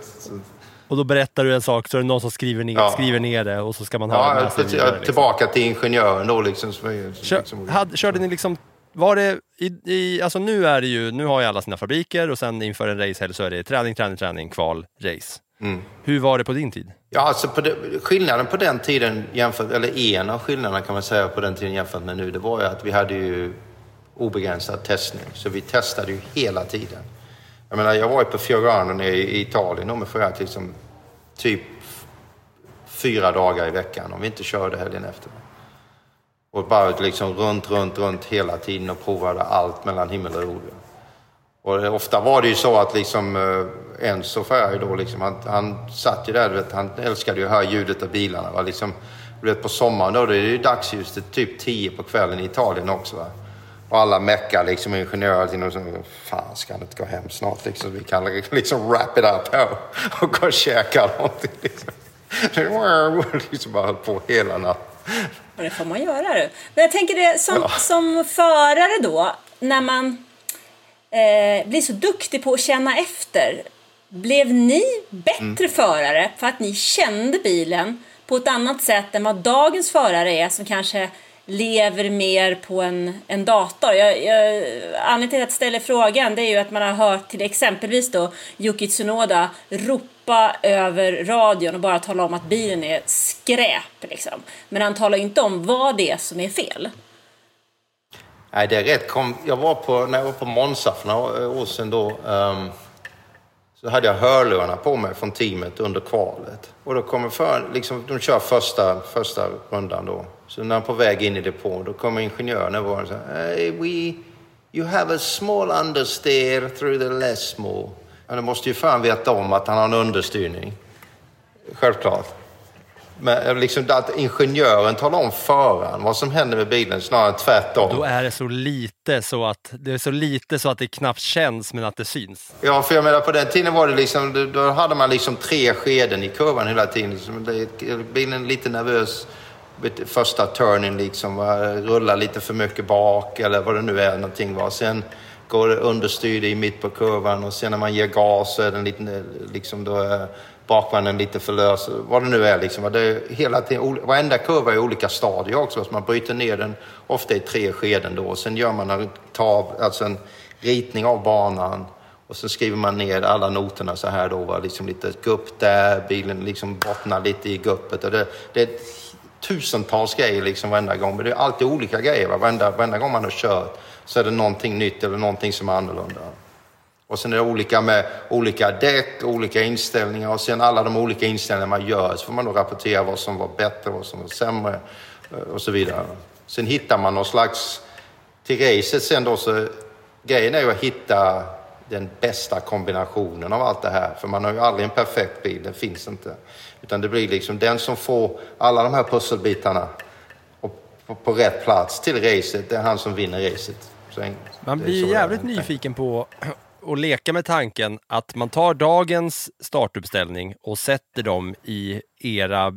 S2: Och då berättar du en sak så är det någon som skriver ner,
S6: Ja.
S2: skriver ner det och så ska man höra
S6: Ja, till-
S2: vidare, liksom.
S6: tillbaka till ingenjören då liksom. Som,
S2: Kör,
S6: liksom
S2: hade, körde ni liksom, var det i, i, alltså nu är det ju, nu har ju alla sina fabriker och sen inför en racehelg så är det träning, träning, träning, kval, race.
S6: Mm.
S2: Hur var det på din tid?
S6: Ja, alltså på det, skillnaden på den tiden jämfört, eller en av skillnaderna kan man säga på den tiden jämfört med nu, det var ju att vi hade ju obegränsad testning. Så vi testade ju hela tiden. Jag menar, jag var ju på Fiorano nere i Italien och med Ferrari liksom typ fyra dagar i veckan om vi inte körde helgen efter. Och bara liksom runt, runt, runt hela tiden och provade allt mellan himmel och jord. Och ofta var det ju så att liksom eh, Enzo Ferrari då liksom, han, han satt ju där, du vet, han älskade ju att höra ljudet av bilarna. Va? Liksom, du vet, på sommaren då, det är ju dagsljus till typ 10 på kvällen i Italien också. Va? Och alla meckar liksom, ingenjörer, och så, fan ska han inte gå hem snart liksom, vi kan liksom wrap it up här och, gå och käka någonting. Liksom. liksom bara höll på hela natten.
S3: Och det får man göra du. Men jag tänker det som, som förare då, när man eh, blir så duktig på att känna efter. Blev ni bättre förare för att ni kände bilen på ett annat sätt än vad dagens förare är som kanske lever mer på en, en dator? Jag, jag, anledningen till att jag ställer frågan det är ju att man har hört till exempelvis då Yuki Tsunoda ropa över radion och bara tala om att bilen är skräp. Liksom. Men han talar ju inte om vad det är som är fel.
S6: Nej, det är rätt. Kom, jag var på, när jag var på Monza för några år sedan då, um, så hade jag hörlurarna på mig från teamet under kvalet. Och då kommer för, liksom, de kör första, första rundan då, så när han på väg in i depån, då kommer ingenjören över och säger hey, we, You have a small understeer through the Lesmo. Men du måste ju fan veta om att han har en understyrning. Självklart. Men liksom att ingenjören talar om föraren vad som händer med bilen snarare än tvärtom.
S2: Då är det så lite så att det är så lite så att det knappt känns men att det syns.
S6: Ja, för jag menar på den tiden var det liksom, då hade man liksom tre skeden i kurvan hela tiden. Liksom, det, bilen är lite nervös första turnen liksom, rullar lite för mycket bak eller vad det nu är någonting Va. Sen går det understyrd i mitt på kurvan och sen när man ger gas så är den lite, liksom då är bakvagnen lite för lös. Vad det nu är liksom. Det är hela tiden, varenda kurva är i olika stadier också. Så man bryter ner den ofta i tre skeden då. Och sen gör man en, tav, alltså en ritning av banan och så skriver man ner alla noterna så här då. Liksom lite gupp där, bilen liksom bottnar lite i guppet. Och det, det är tusentals grejer liksom varenda gång. Men det är alltid olika grejer. Va? Varenda, varenda gång man har kört så är det någonting nytt eller någonting som är annorlunda. Och sen är det olika med olika däck, olika inställningar och sen alla de olika inställningar man gör så får man då rapportera vad som var bättre, vad som var sämre eh, och så vidare. Sen hittar man någon slags, till racet sen då så, grejen är ju att hitta den bästa kombinationen av allt det här. För man har ju aldrig en perfekt bil, den finns inte. Utan det blir liksom den som får alla de här pusselbitarna på, rätt plats till racet, det är han som vinner racet. Så,
S2: man blir jävligt nyfiken på att leka med tanken att man tar dagens startuppställning och sätter dem i era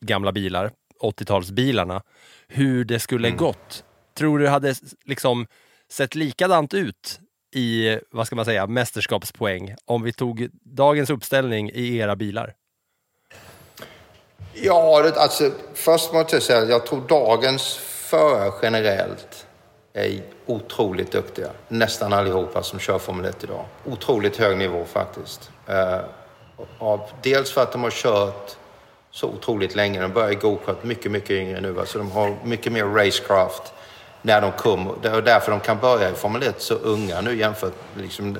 S2: gamla bilar, 80-talsbilarna, hur det skulle mm. gått. Tror du det hade liksom sett likadant ut i, vad ska man säga, mästerskapspoäng om vi tog dagens uppställning i era bilar?
S6: Ja, det, alltså först måste jag säga att jag tror dagens förare generellt är otroligt duktiga. Nästan allihopa som kör Formel 1 idag. Otroligt hög nivå faktiskt. Eh, av, dels för att de har kört så otroligt länge. De började i gokart mycket, mycket yngre nu. Så de har mycket mer racecraft när de kom. Det är därför de kan börja i Formel 1 så unga nu jämfört liksom,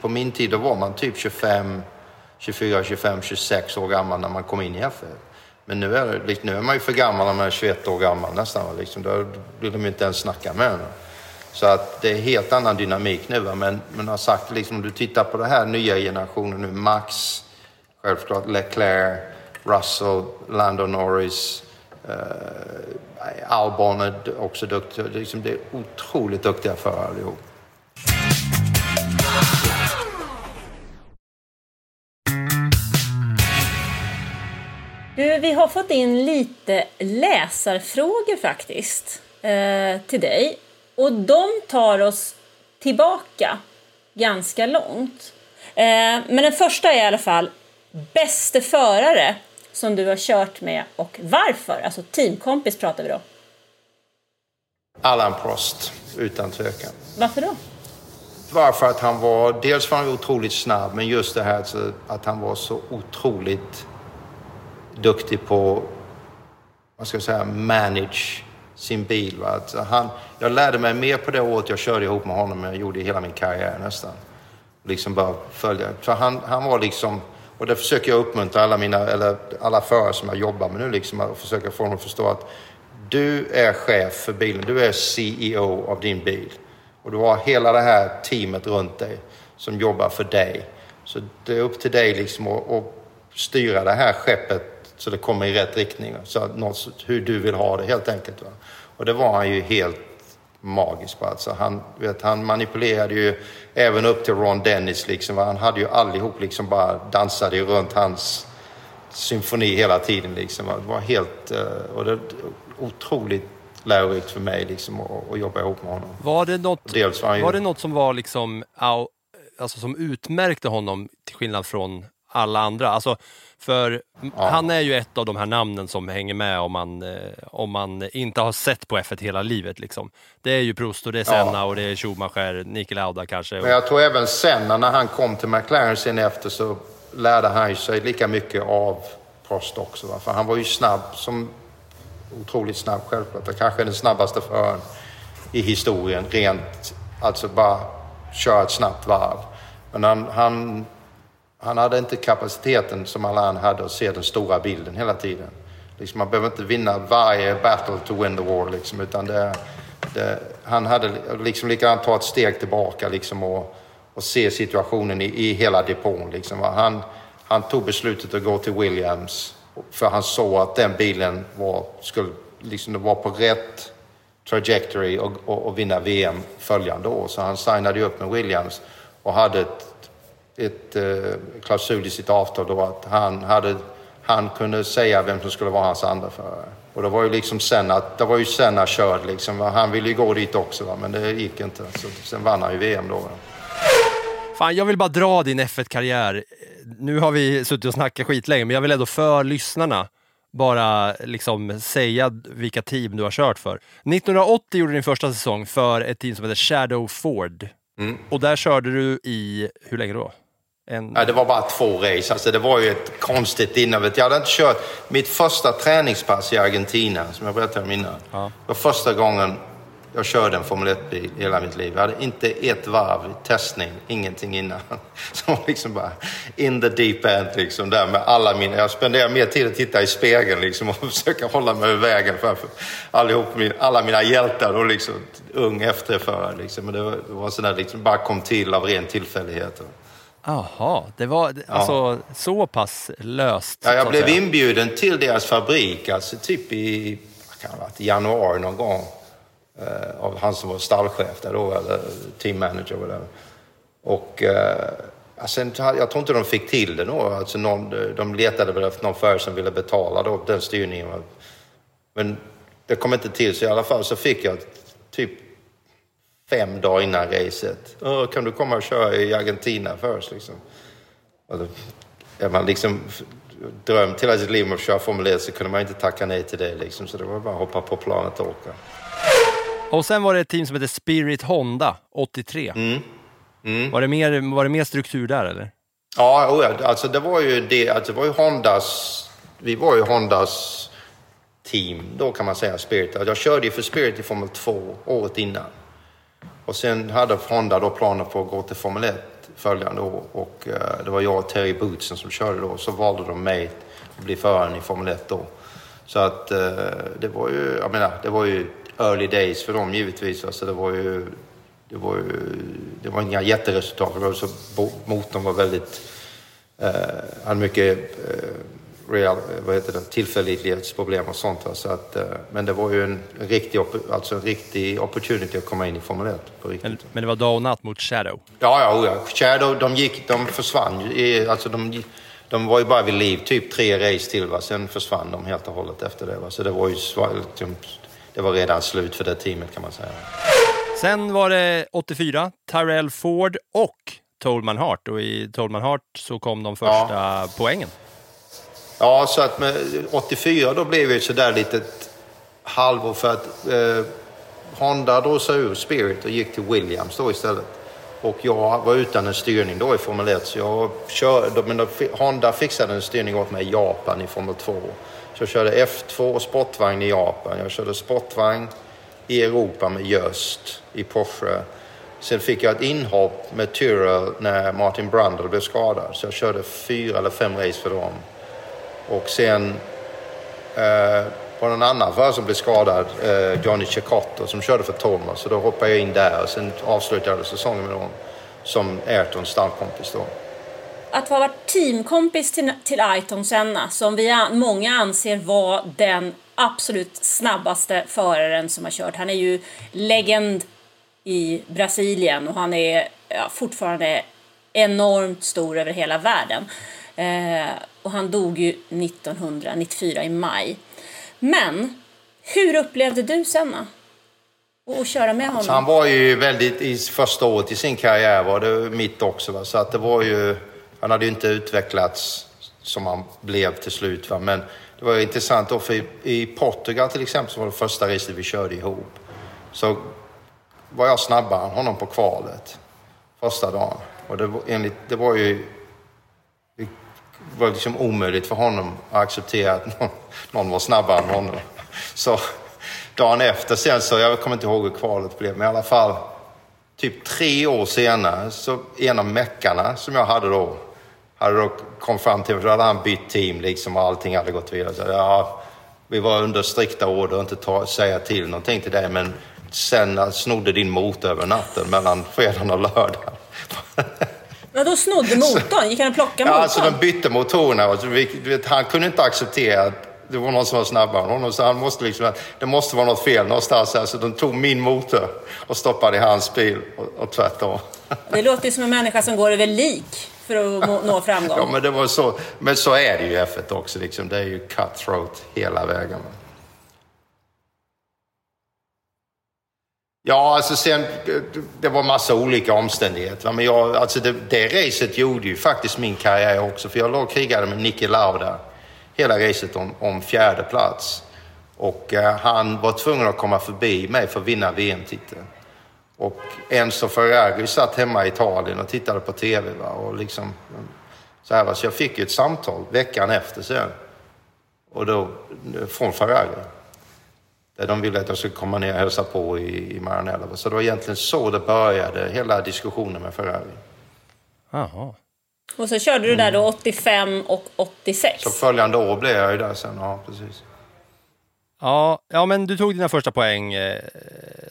S6: på min tid då var man typ 25, 24, 25, 26 år gammal när man kom in i F1. Men nu är, det, liksom, nu är man ju för gammal när man är 21 år gammal nästan. Liksom. Då vill de ju inte ens snacka med en. Så att det är helt annan dynamik nu. Men, men har sagt, liksom, om du tittar på den här nya generationen nu, Max, självklart Leclerc, Russell, Lando Norris, eh, Albon är också duktig. Liksom, det är otroligt duktiga förare allihop.
S3: Du, vi har fått in lite läsarfrågor faktiskt eh, till dig. Och de tar oss tillbaka ganska långt. Eh, men den första är i alla fall bäste förare som du har kört med och varför? Alltså teamkompis pratar vi då.
S6: Allan Prost, utan tvekan.
S3: Varför då?
S6: Varför att han var, dels var han otroligt snabb, men just det här att han var så otroligt duktig på, vad ska jag säga, manage sin bil. Va? Att han, jag lärde mig mer på det året jag körde ihop med honom än jag gjorde i hela min karriär nästan. Liksom bara följa. För han, han var liksom, och det försöker jag uppmuntra alla mina, eller alla förare som jag jobbar med nu, liksom, att försöka få dem att förstå att du är chef för bilen, du är CEO av din bil. Och du har hela det här teamet runt dig som jobbar för dig. Så det är upp till dig liksom att, att styra det här skeppet så det kommer i rätt riktning. Så något, hur du vill ha det helt enkelt. Va? Och det var han ju helt magisk på. Alltså han, vet, han manipulerade ju även upp till Ron Dennis. Liksom, han hade ju allihop liksom bara dansade runt hans symfoni hela tiden. Liksom. Det var helt... Eh, och det, otroligt lärorikt för mig liksom, att, att jobba ihop med honom.
S2: Var det något, var, ju... var det något som var liksom, alltså, som utmärkte honom till skillnad från alla andra? Alltså, för ja. han är ju ett av de här namnen som hänger med om man, eh, om man inte har sett på F1 hela livet. Liksom. Det är ju Prost och det är Senna ja. och det är Schumacher, Niki Lauda kanske.
S6: Men jag tror även Senna, när han kom till McLaren sen efter så lärde han sig lika mycket av Prost också. Va? För han var ju snabb, som otroligt snabb självklart. Kanske den snabbaste föraren i historien, rent, alltså bara köra ett snabbt varv. Men han, han han hade inte kapaciteten som Alain hade att se den stora bilden hela tiden. Liksom, man behöver inte vinna varje battle to win the war, liksom, utan det, det, han hade liksom likadant ta ett steg tillbaka liksom, och, och se situationen i, i hela depån. Liksom. Han, han tog beslutet att gå till Williams för han såg att den bilen var, skulle, liksom, var på rätt trajectory och, och, och vinna VM följande år. Så han signade upp med Williams och hade ett, ett eh, klausul i sitt avtal då att han, hade, han kunde säga vem som skulle vara hans andra förare. Och det var ju liksom Senna, det var ju Senna körd liksom. Han ville ju gå dit också va? men det gick inte. Så sen vann han ju VM då. Va?
S2: Fan, jag vill bara dra din F1-karriär. Nu har vi suttit och snackat skitlänge, men jag vill ändå för lyssnarna bara liksom säga vilka team du har kört för. 1980 gjorde du din första säsong för ett team som heter Shadow Ford.
S6: Mm.
S2: Och där körde du i, hur länge då? En...
S6: Ja, det var bara två race. Alltså, det var ju ett konstigt innehav. Jag hade inte kört mitt första träningspass i Argentina, som jag berättade om innan.
S2: Ja.
S6: Det var första gången jag körde en Formel 1-bil i hela mitt liv. Jag hade inte ett varv testning, ingenting innan. Så liksom bara in the deep end liksom där med alla mina... Jag spenderar mer tid att titta i spegeln liksom och försöka hålla mig ur vägen framför allihop, alla mina hjältar och liksom ung efterförare liksom. Men det var, det var sådär liksom bara kom till av ren tillfällighet.
S2: Jaha, det var alltså så pass löst.
S6: Ja, jag blev inbjuden till deras fabrik, alltså typ i kan ha varit, januari någon gång. Eh, av han som var stallchef där då, eller team manager och eh, ja, sen, jag tror inte de fick till det då. Alltså någon, de letade väl efter någon förare som ville betala då, den styrningen. Men det kom inte till, så i alla fall så fick jag typ fem dagar innan racet. "Åh, Kan du komma och köra i Argentina först? Liksom. Då, är man liksom drömt hela sitt liv om att köra Formel 1 så kunde man inte tacka nej till det. Liksom. Så det var bara att hoppa på planet och åka.
S2: Och sen var det ett team som heter Spirit Honda, 83.
S6: Mm.
S2: Var, det mer, var det mer struktur där eller?
S6: Ja, oh ja, alltså det var ju det, alltså det var ju Hondas, vi var ju Hondas team då kan man säga, Spirit. Jag körde ju för Spirit i Formel 2 året innan. Och sen hade Honda då planer på att gå till Formel 1 följande år och eh, det var jag och Terry Bootsen som körde då. Så valde de mig att bli föraren i Formel 1 då. Så att eh, det var ju, jag menar, det var ju early days för dem givetvis. Alltså det var ju, det var ju, det var inga jätteresultat. Det var så, motorn var väldigt, eh, hade mycket eh, real, vad heter det, tillförlitlighetsproblem och sånt. Så att, eh, men det var ju en, en, riktig, alltså en riktig opportunity att komma in i Formel 1 på riktigt.
S2: Men, men det var dag och natt mot Shadow.
S6: Ja, ja, oh ja. Shadow, de gick, de försvann ju. Alltså de, de var ju bara vid liv typ tre race till, va? sen försvann de helt och hållet efter det. Va? Så det var ju liksom, det var redan slut för det teamet kan man säga.
S2: Sen var det 84, Tyrell Ford och Tolman Hart. Och i Tolman Hart så kom de första poängen.
S6: Ja, så att med 84 då blev det sådär litet halvår för att eh, Honda drog sig ur Spirit och gick till Williams då istället. Och jag var utan en styrning då i Formel 1 så jag körde, men då, Honda fixade en styrning åt mig i Japan i Formel 2. Så jag körde F2 och sportvagn i Japan. Jag körde sportvagn i Europa med Just i Porsche. Sen fick jag ett inhopp med Tyrrell när Martin Brundle blev skadad. Så jag körde fyra eller fem race för dem. Och sen eh, var det en annan förare som blev skadad, eh, Johnny Cecotto, som körde för Thomas. Så då hoppade jag in där och sen avslutade jag säsongen med honom som Ayrtons stallkompis då.
S3: Att ha varit teamkompis till, till Ayrton Senna, som vi an, många anser var den absolut snabbaste föraren som har kört. Han är ju legend i Brasilien och han är ja, fortfarande enormt stor över hela världen. Eh, och han dog ju 1994 i maj. Men hur upplevde du Senna? Och köra med honom?
S6: Så han var ju väldigt, i första året i sin karriär var det mitt också. Va? Så att det var ju, han hade ju inte utvecklats som han blev till slut. Va? Men det var ju intressant då, för i, i Portugal till exempel så var det första racet vi körde ihop. Så var jag snabbare än honom på kvalet första dagen. Och det var, enligt, det var ju var liksom omöjligt för honom att acceptera att någon, någon var snabbare än honom. Så dagen efter sen så, jag kommer inte ihåg hur kvalet blev, men i alla fall typ tre år senare så en av meckarna som jag hade då, hade då kom fram till mig, då hade han bytt team liksom och allting hade gått vidare. Så, ja, vi var under strikta order att inte ta, säga till någonting till dig, men sen snodde din motor över natten mellan fredagen och lördagen.
S3: Vadå snodde motorn? Gick han och plockade
S6: Ja,
S3: motorn?
S6: alltså de bytte motorerna. och vi- han kunde inte acceptera att det var någon som var snabbare än honom. Så han måste liksom, det måste vara något fel någonstans. här. Så de tog min motor och stoppade i hans bil och, och tvärtom.
S3: Det låter ju som en människa som går över lik för att nå framgång.
S6: Ja, men, det var så, men så är det ju i F1 också. Liksom. Det är ju cutthroat hela vägen. Ja, alltså sen, det- var massa olika omständigheter. Men jag, alltså det, det racet gjorde ju faktiskt min karriär också. För jag låg och krigade med Niki Lauda hela racet om, om fjärde plats. Och eh, han var tvungen att komma förbi mig för att vinna VM-titeln. Och Enzo Ferrari satt hemma i Italien och tittade på TV. Va? Och liksom, så, här, va? så jag fick ju ett samtal veckan efter sen. Och då, från Ferrari. Där de ville att jag skulle komma ner och hälsa på i, i Maranello. Så det var egentligen så det började, hela diskussionen med Ferrari.
S2: Jaha.
S3: Och så körde du där då 85 och 86.
S6: Så följande år blev jag ju där sen, ja precis.
S2: Ja, ja, men du tog dina första poäng eh,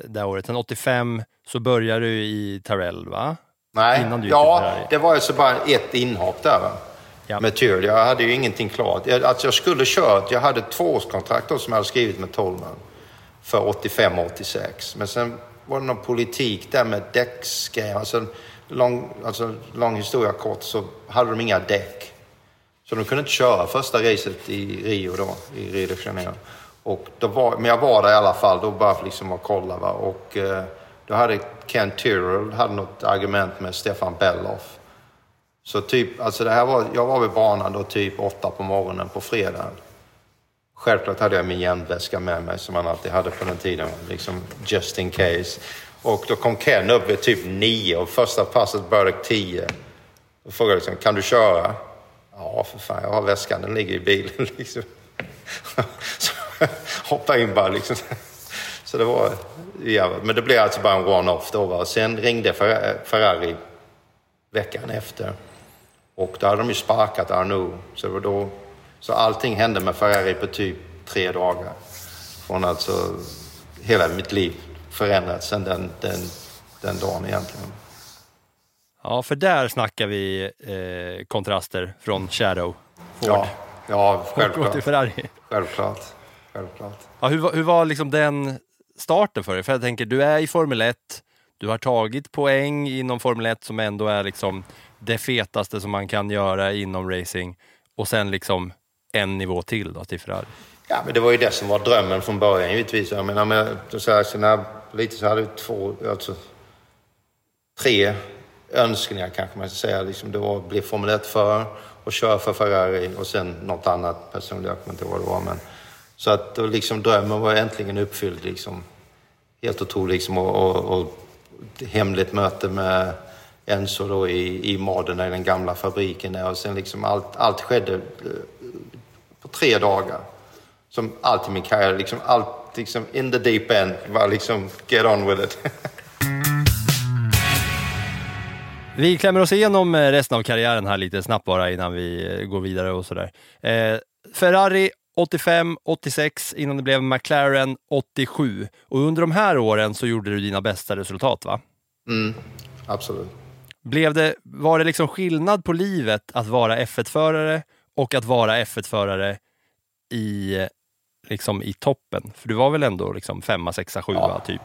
S2: det året. Sen 85 så började du i Tarell, va?
S6: Nej,
S2: Innan du
S6: ja, det var ju så bara ett inhopp där. Va?
S2: Ja.
S6: Med Tyrrell. Jag hade ju ingenting klart. Jag, alltså jag skulle kört, jag hade ett tvåårskontrakt som jag hade skrivit med Tolman för 85-86. Men sen var det någon politik där med däcksgrejer. Alltså, lång, alltså, lång historia kort så hade de inga däck. Så de kunde inte köra första racet i Rio då, i Rio de Janeiro. Och då var, men jag var där i alla fall, då bara för liksom att kolla. Va? Och eh, då hade Ken Tyrrell hade något argument med Stefan Belloff. Så typ, alltså det här var, jag var vid banan då typ åtta på morgonen på fredagen. Självklart hade jag min järnväska med mig som man alltid hade på den tiden, liksom just in case. Och då kom Ken upp vid typ nio och första passet började tio. Då frågade jag liksom, kan du köra? Ja, för fan, jag har väskan, den ligger i bilen liksom. Så hoppa in bara liksom. Så det var, ja, men det blev alltså bara en one-off då. Va? Sen ringde Ferrari veckan efter. Och då hade de ju sparkat Arnaud. Så, det var då, så allting hände med Ferrari på typ tre dagar. Från alltså hela mitt liv förändrats sen den, den, den dagen egentligen.
S2: Ja, för där snackar vi eh, kontraster från Shadow. Ford.
S6: Ja, ja
S2: gå till
S6: självklart.
S2: Ferrari.
S6: Självklart. självklart.
S2: Ja, hur, hur var liksom den starten för dig? För jag tänker, du är i Formel 1, du har tagit poäng inom Formel 1 som ändå är liksom det fetaste som man kan göra inom racing och sen liksom en nivå till då till Ferrari.
S6: Ja, men det var ju det som var drömmen från början givetvis. Jag menar, men, så här, så när, lite så hade vi två, alltså, tre önskningar kanske man ska säga. Liksom, det var att bli Formel 1 för och köra för Ferrari och sen något annat personligt. Jag kommer inte ihåg vad det var. Men, så att då, liksom, drömmen var äntligen uppfylld. Liksom. Helt otroligt. Liksom, och, och, och hemligt möte med Enzo då i, i Maden, i den gamla fabriken. Där. Och sen liksom allt, allt skedde eh, tre dagar som allt i min karriär, liksom allt liksom in the deep end var liksom get on with it.
S2: Vi klämmer oss igenom eh, resten av karriären här lite snabbt bara innan vi eh, går vidare och sådär. Eh, Ferrari 85, 86 innan det blev McLaren 87. Och under de här åren så gjorde du dina bästa resultat va?
S6: Mm, absolut.
S2: Blev det, var det liksom skillnad på livet att vara F1-förare och att vara F1-förare i, liksom i toppen? För du var väl ändå liksom femma, sexa, sjua
S6: Ja.
S2: typ?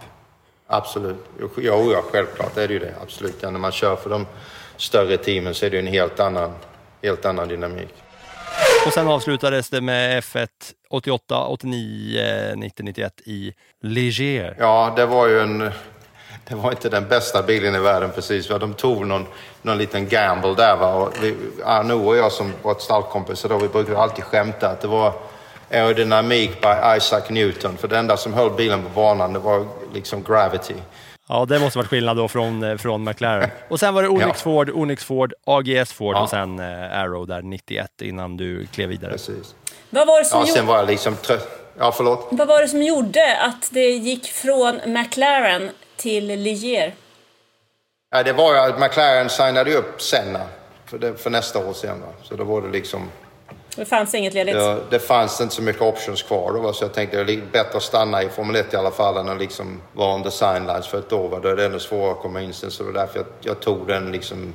S6: Absolut. Jo, ja, självklart är det ju det. Absolut. Ja, när man kör för de större teamen så är det en helt annan, helt annan dynamik.
S2: Och sen avslutades det med F1 88, 89, 90, 91 i Ligier.
S6: Ja, det var ju en... Det var inte den bästa bilen i världen precis. va. De tog någon, någon liten gamble där. Va? Och vi, Arnaud och jag som var ett stallkompisar då, vi brukade alltid skämta att det var aerodynamik by Isaac Newton. För det enda som höll bilen på banan det var liksom gravity.
S2: Ja, det måste varit skillnad då från, eh, från McLaren. Och sen var det Onyx
S6: Ja.
S2: Ford, Onyx Ford, AGS Ford
S6: Ja.
S2: och sen eh, Arrow där 91 innan du klev vidare.
S6: Precis.
S3: Vad var, det som
S6: Ja, sen
S3: gjorde,
S6: var jag liksom trött. Ja, förlåt.
S3: vad var det som gjorde att det gick från McLaren till Ligier?
S6: Ja, det var ju att McLaren signade upp Senna för, det, för nästa år sen. Så då var det liksom...
S3: Det fanns inget ledigt.
S6: Ja, det fanns inte så mycket options kvar då, va, så jag tänkte det är bättre att stanna i Formel 1 i alla fall än att liksom vara the sidelines för ett år. Va. Då är det ännu svårare att komma in sen. Så det var därför jag, jag tog den liksom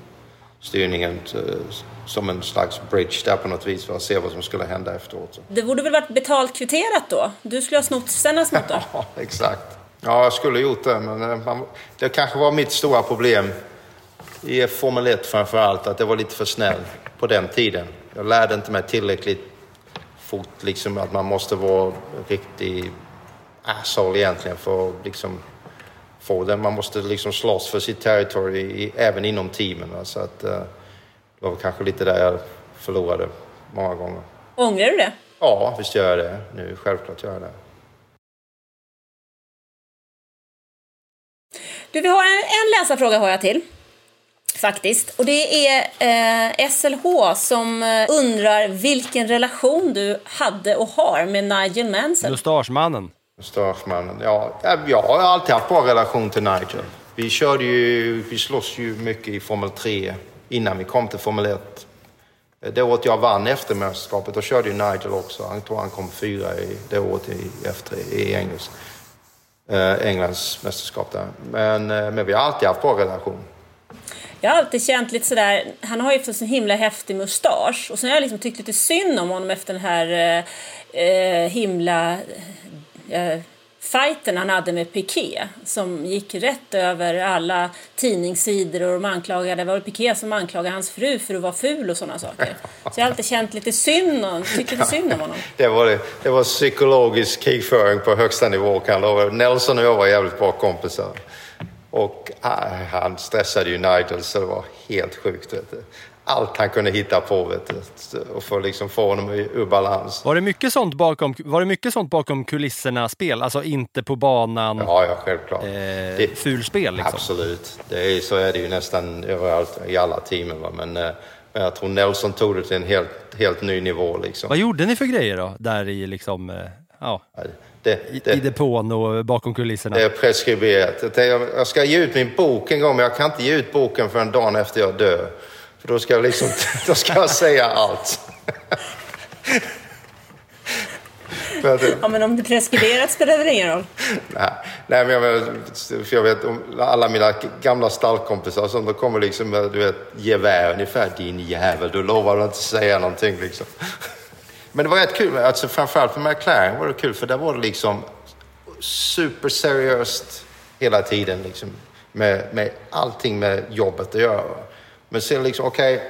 S6: styrningen till, som en slags bridge där på något vis för att se vad som skulle hända efteråt.
S3: Det borde väl varit betalt kvitterat då? Du skulle ha snott Sennas motor.
S6: Ja, exakt. Ja, jag skulle gjort det, men eh, man, det kanske var mitt stora problem i Formel 1 framför allt, att det var lite för snäll på den tiden. Jag lärde inte mig tillräckligt fort, liksom att man måste vara riktig asshole egentligen för att liksom få det. Man måste liksom slåss för sitt territory i, även inom teamen. Så att, eh, det var kanske lite där jag förlorade många gånger.
S3: Ångrar du det?
S6: Ja, visst gör jag det nu. Självklart gör jag det.
S3: Du, vi har en, en läsarfråga har jag till. Faktiskt. Och det är eh, SLH som eh, undrar vilken relation du hade och har med Nigel Mansell.
S2: Mustaschmannen.
S6: Mustaschmannen. Ja, jag har alltid haft bra relation till Nigel. Vi körde ju, vi slåss ju mycket i Formel 3 innan vi kom till Formel 1. Det året jag vann efter mästerskapet, då körde ju Nigel också. Han tror han kom fyra i det året i, efter, i Engels, Eh, Englands mästerskap där. Men, eh, men vi har alltid haft bra relation.
S3: Jag har alltid känt lite sådär, han har ju en en himla häftig mustasch och sen har jag liksom tyckt lite synd om honom efter den här eh, eh himla eh, fighten han hade med Piqué som gick rätt över alla tidningssidor och de anklagade, det var väl Piqué som anklagade hans fru för att vara ful och sådana saker. Så jag har alltid känt lite synd om, tyckt lite synd om honom.
S6: Det var, det, det var psykologisk krigföring på högsta nivå kan jag lova. Nelson och jag var jävligt bra kompisar. Och ah, han stressade ju Nigel så det var helt sjukt. Vet du. Allt han kunde hitta på vet du, och för liksom få honom ur balans.
S2: Var det mycket sånt bakom, var det mycket sånt bakom kulisserna spel? Alltså inte på banan,
S6: Ja, ja, självklart.
S2: eh,
S6: Det-
S2: fulspel liksom?
S6: Absolut. Det är, så är det ju nästan överallt i alla teamen. Va? Men, eh, men jag tror Nelson tog det till en helt, helt ny nivå. Liksom.
S2: Vad gjorde ni för grejer då? Där i liksom, eh, ja,
S6: Det, det,
S2: i depån och bakom kulisserna?
S6: det är preskriberat. Jag jag ska ge ut min bok en gång, men jag kan inte ge ut boken förrän dagen efter jag dör. För då ska jag, liksom, då ska jag säga allt.
S3: Ja, men om det preskriberat spelar det ingen roll.
S6: Nej, nej men jag, vet- för jag vet alla mina gamla stallkompisar som då kommer liksom med du vet, gevär ungefär. Din jävel, du lovar att inte säga någonting liksom. Men det var rätt kul, alltså, framförallt för McLaren var det kul för där var det liksom superseriöst hela tiden liksom. Med, med allting med jobbet att göra. Men sen liksom, okej,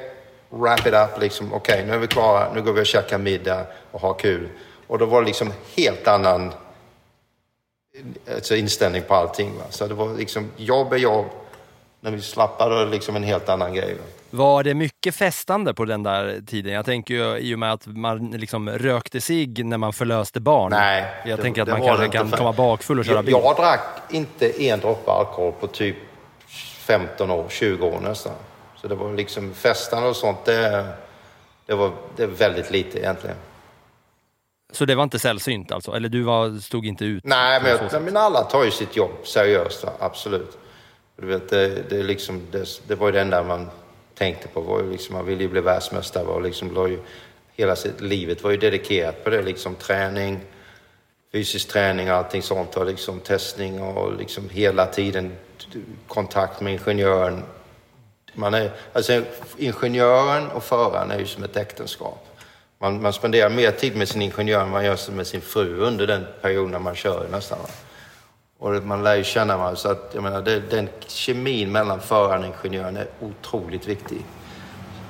S6: wrap it up liksom. Okej, nu är vi klara, nu går vi och käkar middag och har kul. Och då var det liksom helt annan alltså inställning på allting. Va? Så det var liksom, jobb är jobb. När vi slappade var det liksom en helt annan grej. Va?
S2: Var det mycket festande på den där tiden? Jag tänker ju i och med att man liksom rökte sig när man förlöste barn.
S6: Nej.
S2: Jag
S6: det-
S2: tänker att man kanske kan
S6: för-
S2: komma bakfull och köra
S6: jag,
S2: bil.
S6: jag drack inte en droppe alkohol på typ 15 år, 20 år nästan. Så det var liksom festande och sånt, det, det var det väldigt lite egentligen.
S2: Så det var inte sällsynt alltså? Eller du var, stod inte ut?
S6: Nej, men, jag, men alla tar ju sitt jobb seriöst, absolut. Du vet, det, det, liksom, det, det var ju det enda man tänkte på. Var ju liksom, man ville ju bli världsmästare. Och liksom, ju, hela sitt, livet var ju dedikerat på det. Liksom, träning, fysisk träning och allting sånt. Och liksom, testning och liksom, hela tiden kontakt med ingenjören. Man är, alltså, ingenjören och föraren är ju som ett äktenskap. Man, man spenderar mer tid med sin ingenjör än man gör med sin fru under den perioden när man kör nästan. Och man lär ju känna varandra. Så att, jag menar, det, den kemin mellan föraren och ingenjören är otroligt viktig.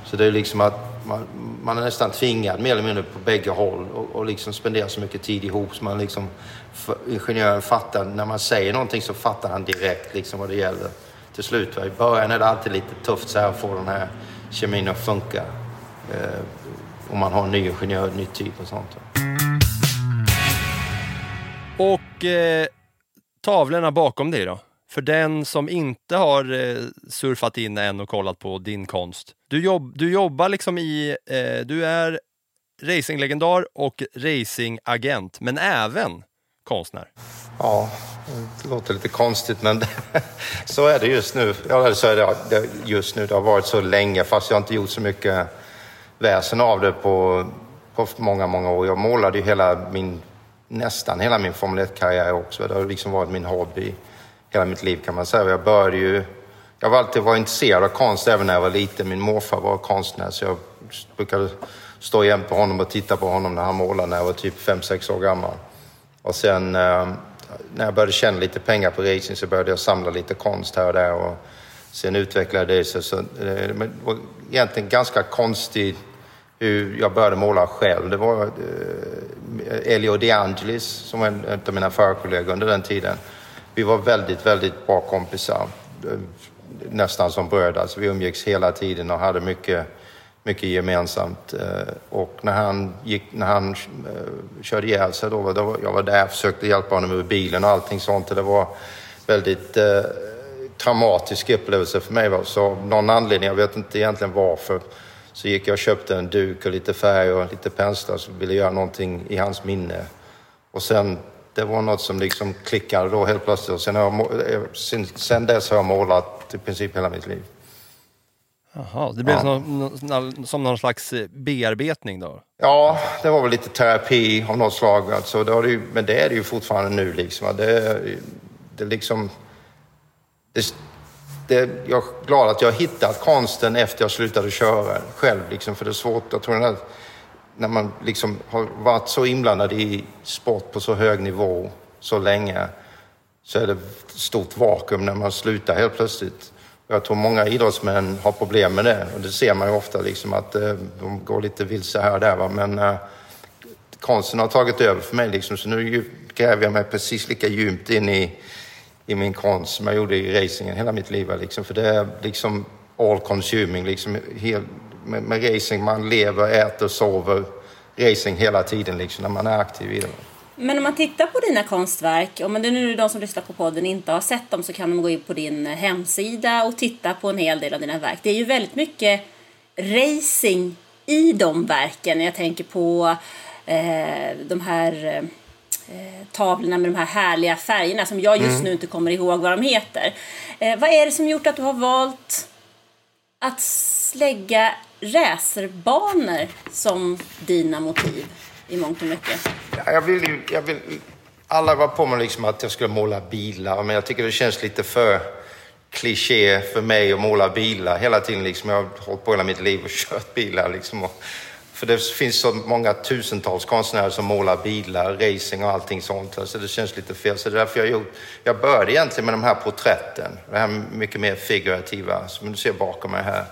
S6: Så det är liksom att man, man är nästan tvingad mer eller mindre på bägge håll och, och liksom spendera så mycket tid ihop så man liksom, för, ingenjören fattar, när man säger någonting så fattar han direkt liksom vad det gäller till slut. Va? I början är det alltid lite tufft så här att få den här kemin att funka. Eh, om man har en ny ingenjör, ny typ och sånt. va.
S2: Och eh, tavlorna bakom dig då? För den som inte har eh, surfat in än och kollat på din konst. Du, jobb, du jobbar liksom i, eh, du är racinglegendar och racingagent, men även konstnär.
S6: Ja, det låter lite konstigt men så är det just nu. Ja, så är det just nu. Det har varit så länge fast jag har inte gjort så mycket väsen av det på på många, många år. Jag målade ju hela min, nästan hela min Formel 1-karriär också. Det har liksom varit min hobby hela mitt liv kan man säga. Jag började ju, jag var alltid varit intresserad av konst även när jag var liten. Min morfar var konstnär så jag brukade stå jämte honom och titta på honom när han målade när jag var typ 5-6 år gammal. Och sen eh, när jag började tjäna lite pengar på racing så började jag samla lite konst här och där. Och sen utvecklade det sig. Så, eh, det var egentligen ganska konstigt hur jag började måla själv. Det var eh, Elio De Angelis som var en av mina förkollegor under den tiden. Vi var väldigt, väldigt bra kompisar. Eh, nästan som bröder. Alltså vi umgicks hela tiden och hade mycket, mycket gemensamt. Eh, och när han, gick, när han eh, körde ihjäl sig, då, då var, jag var där och försökte hjälpa honom ur bilen och allting sånt. Det var väldigt eh, traumatisk upplevelse för mig. Så av någon anledning, jag vet inte egentligen varför, så gick jag och köpte en duk och lite färg och lite penslar så ville göra någonting i hans minne. Och sen, det var något som liksom klickade då helt plötsligt. Och sen, har jag, eh, sen, sen dess har jag målat i princip hela mitt liv.
S2: Jaha, det blev
S6: Ja.
S2: som, som någon slags eh, bearbetning då?
S6: Ja, det var väl lite terapi av något slag. Alltså, det har det ju, men det är det ju fortfarande nu. Liksom. Det, det liksom... Det, det, jag är glad att jag har hittat konsten efter jag slutade köra själv. Liksom, för det är svårt, jag tror att när man liksom har varit så inblandad i sport på så hög nivå så länge så är det ett stort vakuum när man slutar helt plötsligt. Jag tror många idrottsmän har problem med det och det ser man ju ofta liksom att eh, de går lite vilse här och där. Va? Men eh, konsten har tagit över för mig liksom, så nu gräver jag mig precis lika djupt in i, i min konst som jag gjorde i racingen hela mitt liv. Liksom, för det är liksom all consuming. Liksom, hel, med, med racing, man lever, äter, sover racing hela tiden liksom, när man är aktiv i det.
S3: Men om man tittar på dina konstverk, om det nu är de som lyssnar på podden inte har sett dem så kan de gå in på din hemsida och titta på en hel del av dina verk. Det är ju väldigt mycket racing i de verken. Jag tänker på eh, de här eh, tavlorna med de här härliga färgerna som jag just nu inte kommer ihåg vad de heter. Eh, vad är det som gjort att du har valt att lägga racerbanor som dina motiv i mångt och mycket?
S6: Jag vill ju, jag vill, alla var på mig liksom att jag skulle måla bilar, men jag tycker det känns lite för kliché för mig att måla bilar hela tiden. Liksom. Jag har hållit på hela mitt liv och kört bilar. Liksom. Och, för det finns så många tusentals konstnärer som målar bilar, racing och allting sånt. Så det känns lite fel. Så det är därför jag har gjort... Jag började egentligen med de här porträtten. Det här mycket mer figurativa, som du ser bakom mig här.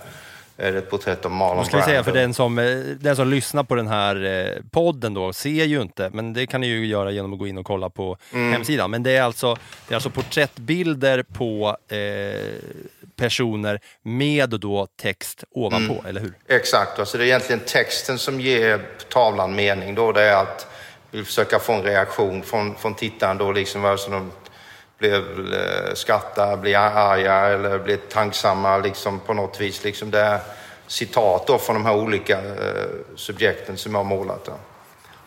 S6: Är det ett porträtt av Marlon
S2: ska vi säga för den som, eh, den som lyssnar på den här eh, podden då, ser ju inte, men det kan ni ju göra genom att gå in och kolla på
S6: Mm.
S2: hemsidan. Men det är alltså, det är alltså porträttbilder på eh, personer med då text ovanpå,
S6: Mm.
S2: eller hur?
S6: Exakt, alltså det är egentligen texten som ger tavlan mening. Då det är att vi försöka få en reaktion från, från tittaren då, liksom sig de blev eh, skratta, blir arga eller blir tanksamma liksom på något vis. Liksom det är citat då från de här olika eh, subjekten som jag har målat. Då.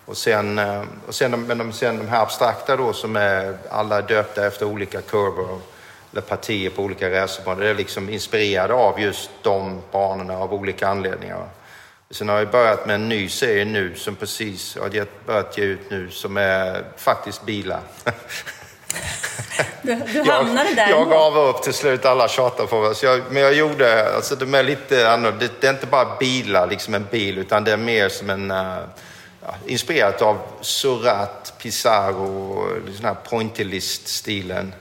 S6: Och sen, eh, och sen, de, men de, sen de här abstrakta då som är alla döpta efter olika kurvor eller partier på olika racerbanor. Det är liksom inspirerade av just de banorna av olika anledningar. Sen har jag börjat med en ny serie nu som precis har börjat ge ut nu som är faktiskt bilar.
S3: Du, du hamnade där
S6: Jag gav upp till slut, alla tjatade på mig. Jag, men jag gjorde, alltså de är lite annorlunda. Det, det är inte bara bilar, liksom en bil, utan det är mer som en... ja, inspirerat av Surat, Pizarro, sån här pointillist-stilen.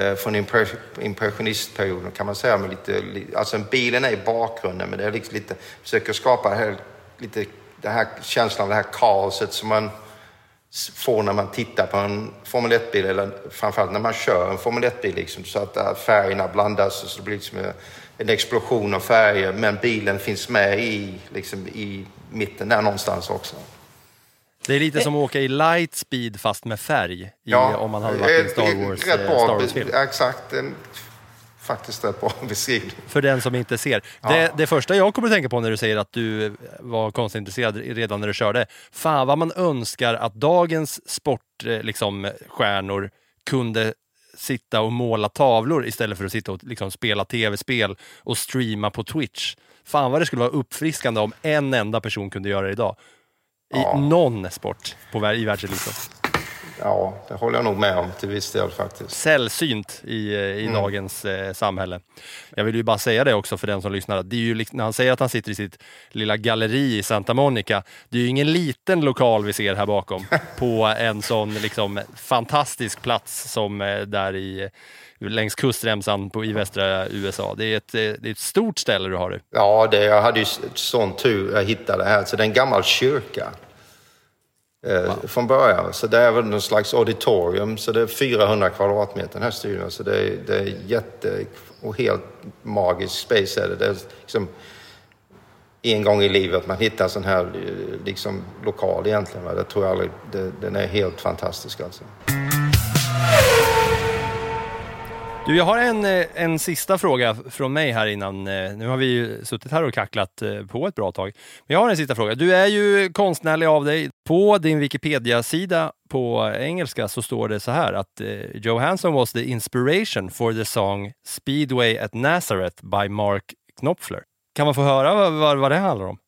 S6: Uh, från impre- impressionistperioden kan man säga. Med lite, li- alltså bilen är i bakgrunden, men det är liksom lite, försöker skapa här, lite den här känslan av det här kaoset som man får när man tittar på en Formel 1-bil eller framförallt när man kör en Formel 1-bil. Liksom, så att äh, färgerna blandas och så det blir liksom en explosion av färger. Men bilen finns med i, liksom, i mitten där någonstans också.
S2: Det är lite som att åka i light speed fast med färg, i, om man hade varit i en Star
S6: eh,
S2: Wars, eh, Wars-film.
S6: Exakt. En, faktiskt rätt bra beskrivning.
S2: För den som inte ser. Det, det första jag kommer att tänka på när du säger att du var konstintresserad redan när du körde. Fan vad man önskar att dagens sportstjärnor liksom, stjärnor kunde sitta och måla tavlor istället för att sitta och liksom, spela tv-spel och streama på Twitch. Fan vad det skulle vara uppfriskande om en enda person kunde göra det idag. i någon sport på, i världseliten.
S6: Ja, det håller jag nog med om till viss del faktiskt.
S2: Sällsynt i, eh, i dagens eh, samhälle. Jag vill ju bara säga det också för den som lyssnar. Det är ju, när han säger att han sitter i sitt lilla galleri i Santa Monica. Det är ju ingen liten lokal vi ser här bakom på en sån liksom, fantastisk plats som eh, där i längs kustremsan på, i västra USA. Det är, ett, eh, det är ett stort ställe du har det.
S6: Ja, det, jag hade ju sån tur jag hittade det här. Så det är en gammal kyrka. Eh, Från början. Så det är väl någon slags auditorium. Så det är 400 kvadratmeter den här studion. Så det är, det är jätte och helt magisk space är det. Det är liksom en gång i livet man hittar en sån här eh, liksom, lokal egentligen. Va? Det tror jag aldrig. Det, den är helt fantastisk alltså.
S2: Du, jag har en, eh, en sista fråga från mig här innan. Eh, nu har vi ju suttit här och kacklat eh, på ett bra tag. Men jag har en sista fråga. Du är ju konstnärlig av dig. På din Wikipedia-sida på engelska så står det så här att eh, Joe Hanson was the inspiration for the song Speedway at Nazareth by Mark Knopfler. Kan man få höra vad, vad, vad det handlar om?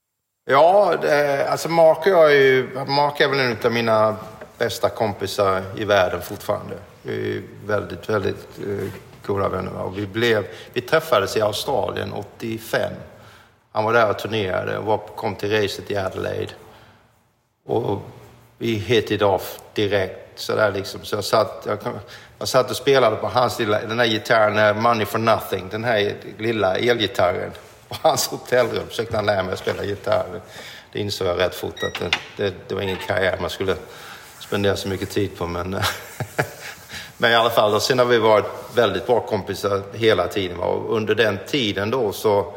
S6: Ja, det, alltså Mark jag är ju, Mark är väl en av mina bästa kompisar i världen fortfarande. Vi är väldigt, väldigt eh, goda vänner. Och vi, blev, vi träffades i Australien 85. Han var där och turnerade och var, kom till racet i Adelaide. Och vi hit it off direkt. Så, där liksom. så jag, satt, jag, jag satt och spelade på hans lilla, den här gitarren, Money for Nothing, den här lilla elgitarren. På hans hotellrum försökte han lära mig att spela gitarr. Det insåg jag rätt fort att det, det, det var ingen karriär man skulle spendera så mycket tid på. Men, men i alla fall, och sen har vi varit väldigt bra kompisar hela tiden. Och under den tiden då så,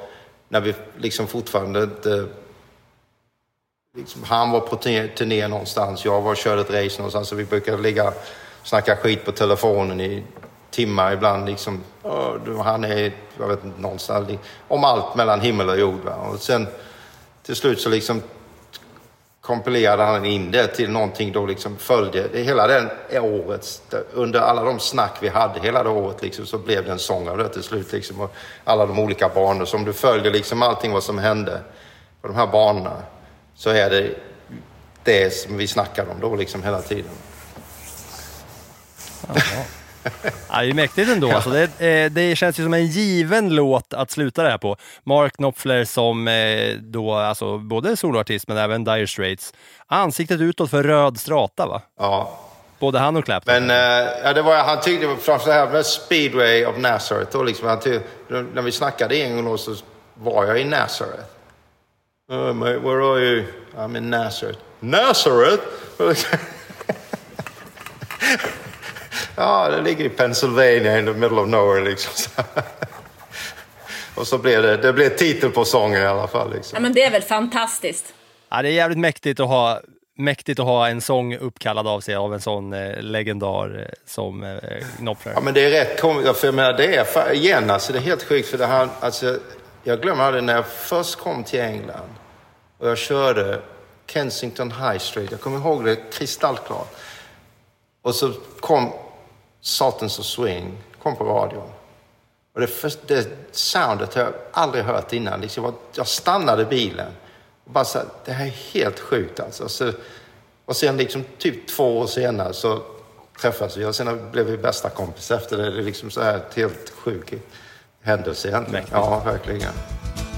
S6: när vi liksom fortfarande inte liksom, han var på turné, turné någonstans, jag var och körde ett race någonstans. Så vi brukade ligga och snacka skit på telefonen i timmar ibland. Liksom, han är, jag vet inte, någonstans. Om allt mellan himmel och jord. Va? Och sen till slut så liksom kompilerade han in det till någonting då liksom följde. Det, hela den året, under alla de snack vi hade hela det året liksom, så blev det en sång av det till slut. Liksom, och alla de olika banor som du följer liksom allting vad som hände på de här banorna så är det det som vi snackar om då liksom hela tiden.
S2: Ja, det är mäktigt ändå. Alltså det, eh, det känns ju som en given låt att sluta det här på. Mark Knopfler som eh, då, alltså både soloartist men även Dire Straits. Ansiktet utåt för röd strata va?
S6: Ja.
S2: Både han och Clapton.
S6: Men eh, ja, det var, han tyckte framför med Speedway of Nazareth. Då liksom, han tyckte, när vi snackade en gång då så var jag i Nazareth. Oh, mate, where are you? I'm in Nazareth. Nazareth? ja, det ligger i Pennsylvania in the middle of nowhere liksom. Och så blev det, det blev titel på sången i alla fall. Liksom.
S3: Ja, men det är väl fantastiskt.
S2: Ja, det är jävligt mäktigt att ha Mäktigt att ha en sång uppkallad av sig av en sån eh, legendar eh, som eh, Knopfler.
S6: Ja, men det är rätt komiskt. För jag menar, det är fa- igen, alltså, det är helt sjukt. För det här, alltså, jag glömmer aldrig när jag först kom till England och jag körde Kensington High Street. Jag kommer ihåg det kristallklart. Och så kom Sultans of Swing, kom på radion. Och det, först, det soundet har jag aldrig hört innan. Liksom, jag, stannade bilen och bara så här, det här är helt sjukt alltså. Så, och sen liksom typ två år senare så träffades vi och sen blev vi bästa kompisar efter det. Det är liksom så här ett helt sjuk händelse egentligen. Ja, verkligen.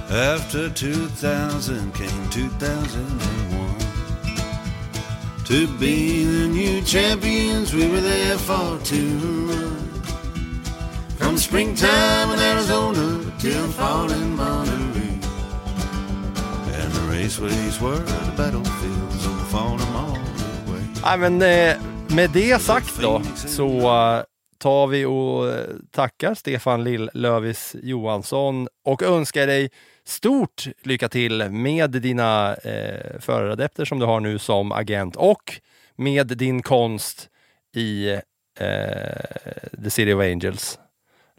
S7: After 2000 came 2001. To be the new champions, we were there for two. From springtime in Arizona till fall in Monterey. And the raceways were the battlefields of falling all the way.
S2: Nej, men eh, med det sagt då så eh, tar vi och eh, tackar Stefan Lill-Lövis Johansson och önskar dig stort lycka till med dina eh, föraradepter som du har nu som agent och med din konst i eh, The City of Angels,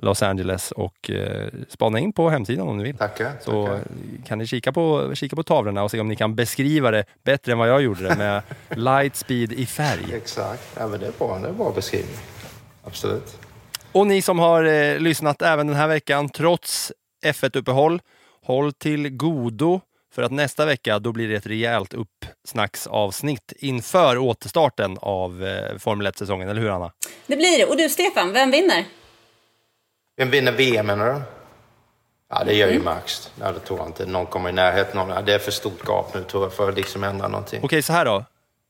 S2: Los Angeles och eh, spana in på hemsidan om ni vill.
S6: Tackar.
S2: Så
S6: tackar.
S2: kan ni kika på, kika på tavlorna och se om ni kan beskriva det bättre än vad jag gjorde det med light speed i färg.
S6: Exakt. Ja, men det är bra. Det är en bra beskrivning. Absolut.
S2: Och ni som har eh, lyssnat även den här veckan, trots F1-uppehåll, håll till godo För att nästa vecka då blir det ett rejält uppsnacksavsnitt inför återstarten av eh, Formel 1-säsongen, eller hur Anna?
S3: Det blir det. Och du Stefan, vem vinner?
S6: Vem vinner VM menar du? Ja, det gör ju Max. Ja, det tror jag inte. Någon kommer i närheten av det. Det är för stort gap nu tror jag för att liksom ändra någonting.
S2: Okej, så här då.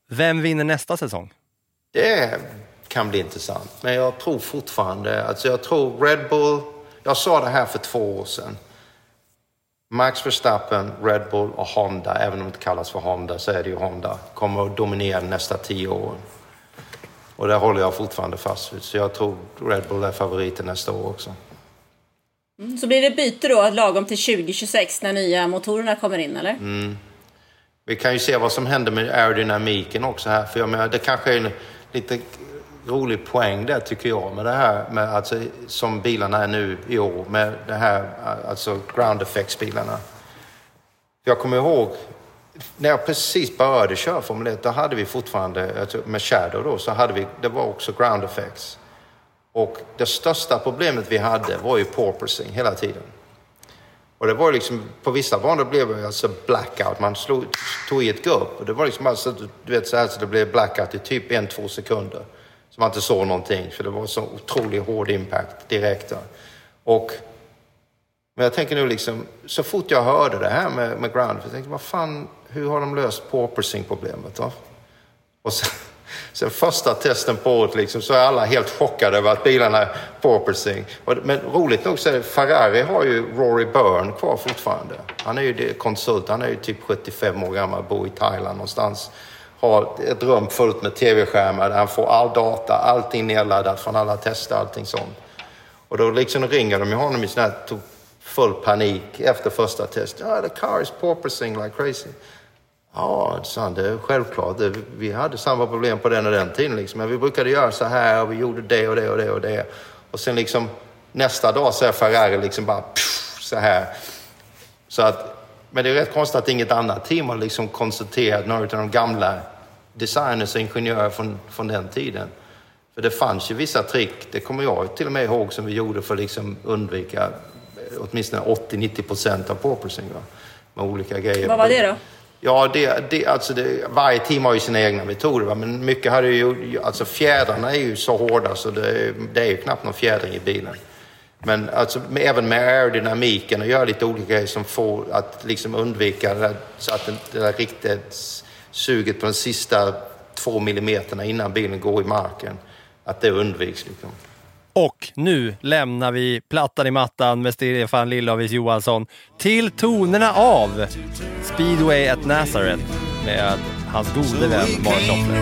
S2: Vem vinner nästa säsong?
S6: Det kan bli intressant. Men jag tror fortfarande, alltså jag tror Red Bull, jag sa det här för två år sedan. Max Verstappen, Red Bull och Honda, även om det inte kallas för Honda så är det ju Honda, kommer att dominera de nästa tio åren. Och det håller jag fortfarande fast vid. Så jag tror Red Bull är favoriten nästa år också.
S3: Så blir det byte då lagom till 2026 när nya motorerna kommer in, eller?
S6: Vi kan ju se vad som händer med aerodynamiken också här. För jag menar, det kanske är en lite rolig poäng där tycker jag med det här med alltså, som bilarna är nu i år med det här alltså ground effects bilarna. Jag kommer ihåg när jag precis började köra Formel 1, då hade vi fortfarande, alltså, med Shadow då, så hade vi, det var också ground effects. Och det största problemet vi hade var ju porpoising hela tiden. Och det var liksom, på vissa banor blev det alltså blackout. Man slog, tog i ett gupp och det var liksom alltså, du vet så här så det blev blackout i typ en, två sekunder. Så man inte såg någonting för det var så otroligt hård impact direkt. Då. Och men jag tänker nu liksom, så fort jag hörde det här med, med ground, jag tänkte vad fan, hur har de löst porpoising problemet då? Och sen, sen första testen på året liksom, så är alla helt chockade över att bilarna är porpoising. Och, men roligt nog så är det, Ferrari har ju Rory Byrne kvar fortfarande. Han är ju konsult, han är ju typ 75 år gammal, bor i Thailand någonstans. Har ett rum fullt med tv-skärmar där han får all data, allting nedladdat från alla tester, allting sånt. Och då liksom ringer de ju honom i sån här full panik efter första testet. Ja, the car is porpoising like crazy. Ja, sa han, det är självklart. Vi hade samma problem på den och den tiden. Liksom. Men vi brukade göra så här och vi gjorde det och det och det och det. Och sen liksom nästa dag så är Ferrari liksom bara pff, så här. Så att, men det är rätt konstigt att inget annat team har liksom konstaterat några av de gamla designers och ingenjörer från, från den tiden. För det fanns ju vissa trick, det kommer jag till och med ihåg, som vi gjorde för att liksom undvika eh, åtminstone 80-90 procent av porpoising. Va? Med olika grejer.
S3: Vad var det då?
S6: Ja, det, det, alltså det, varje team har ju sina egna metoder. Va? Men mycket hade ju, alltså fjädrarna är ju så hårda så det, det är ju knappt någon fjädring i bilen. Men alltså, med, även med aerodynamiken och göra lite olika grejer som får att liksom undvika det där, så att det, där riktigt suget på de sista två millimeterna innan bilen går i marken, att det undviks. Liksom.
S2: Och nu lämnar vi plattan i mattan med Stefan Lill-Avis Johansson till tonerna av Speedway at Nazareth med hans gode vän Mark Knopfler.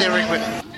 S7: there, Rick.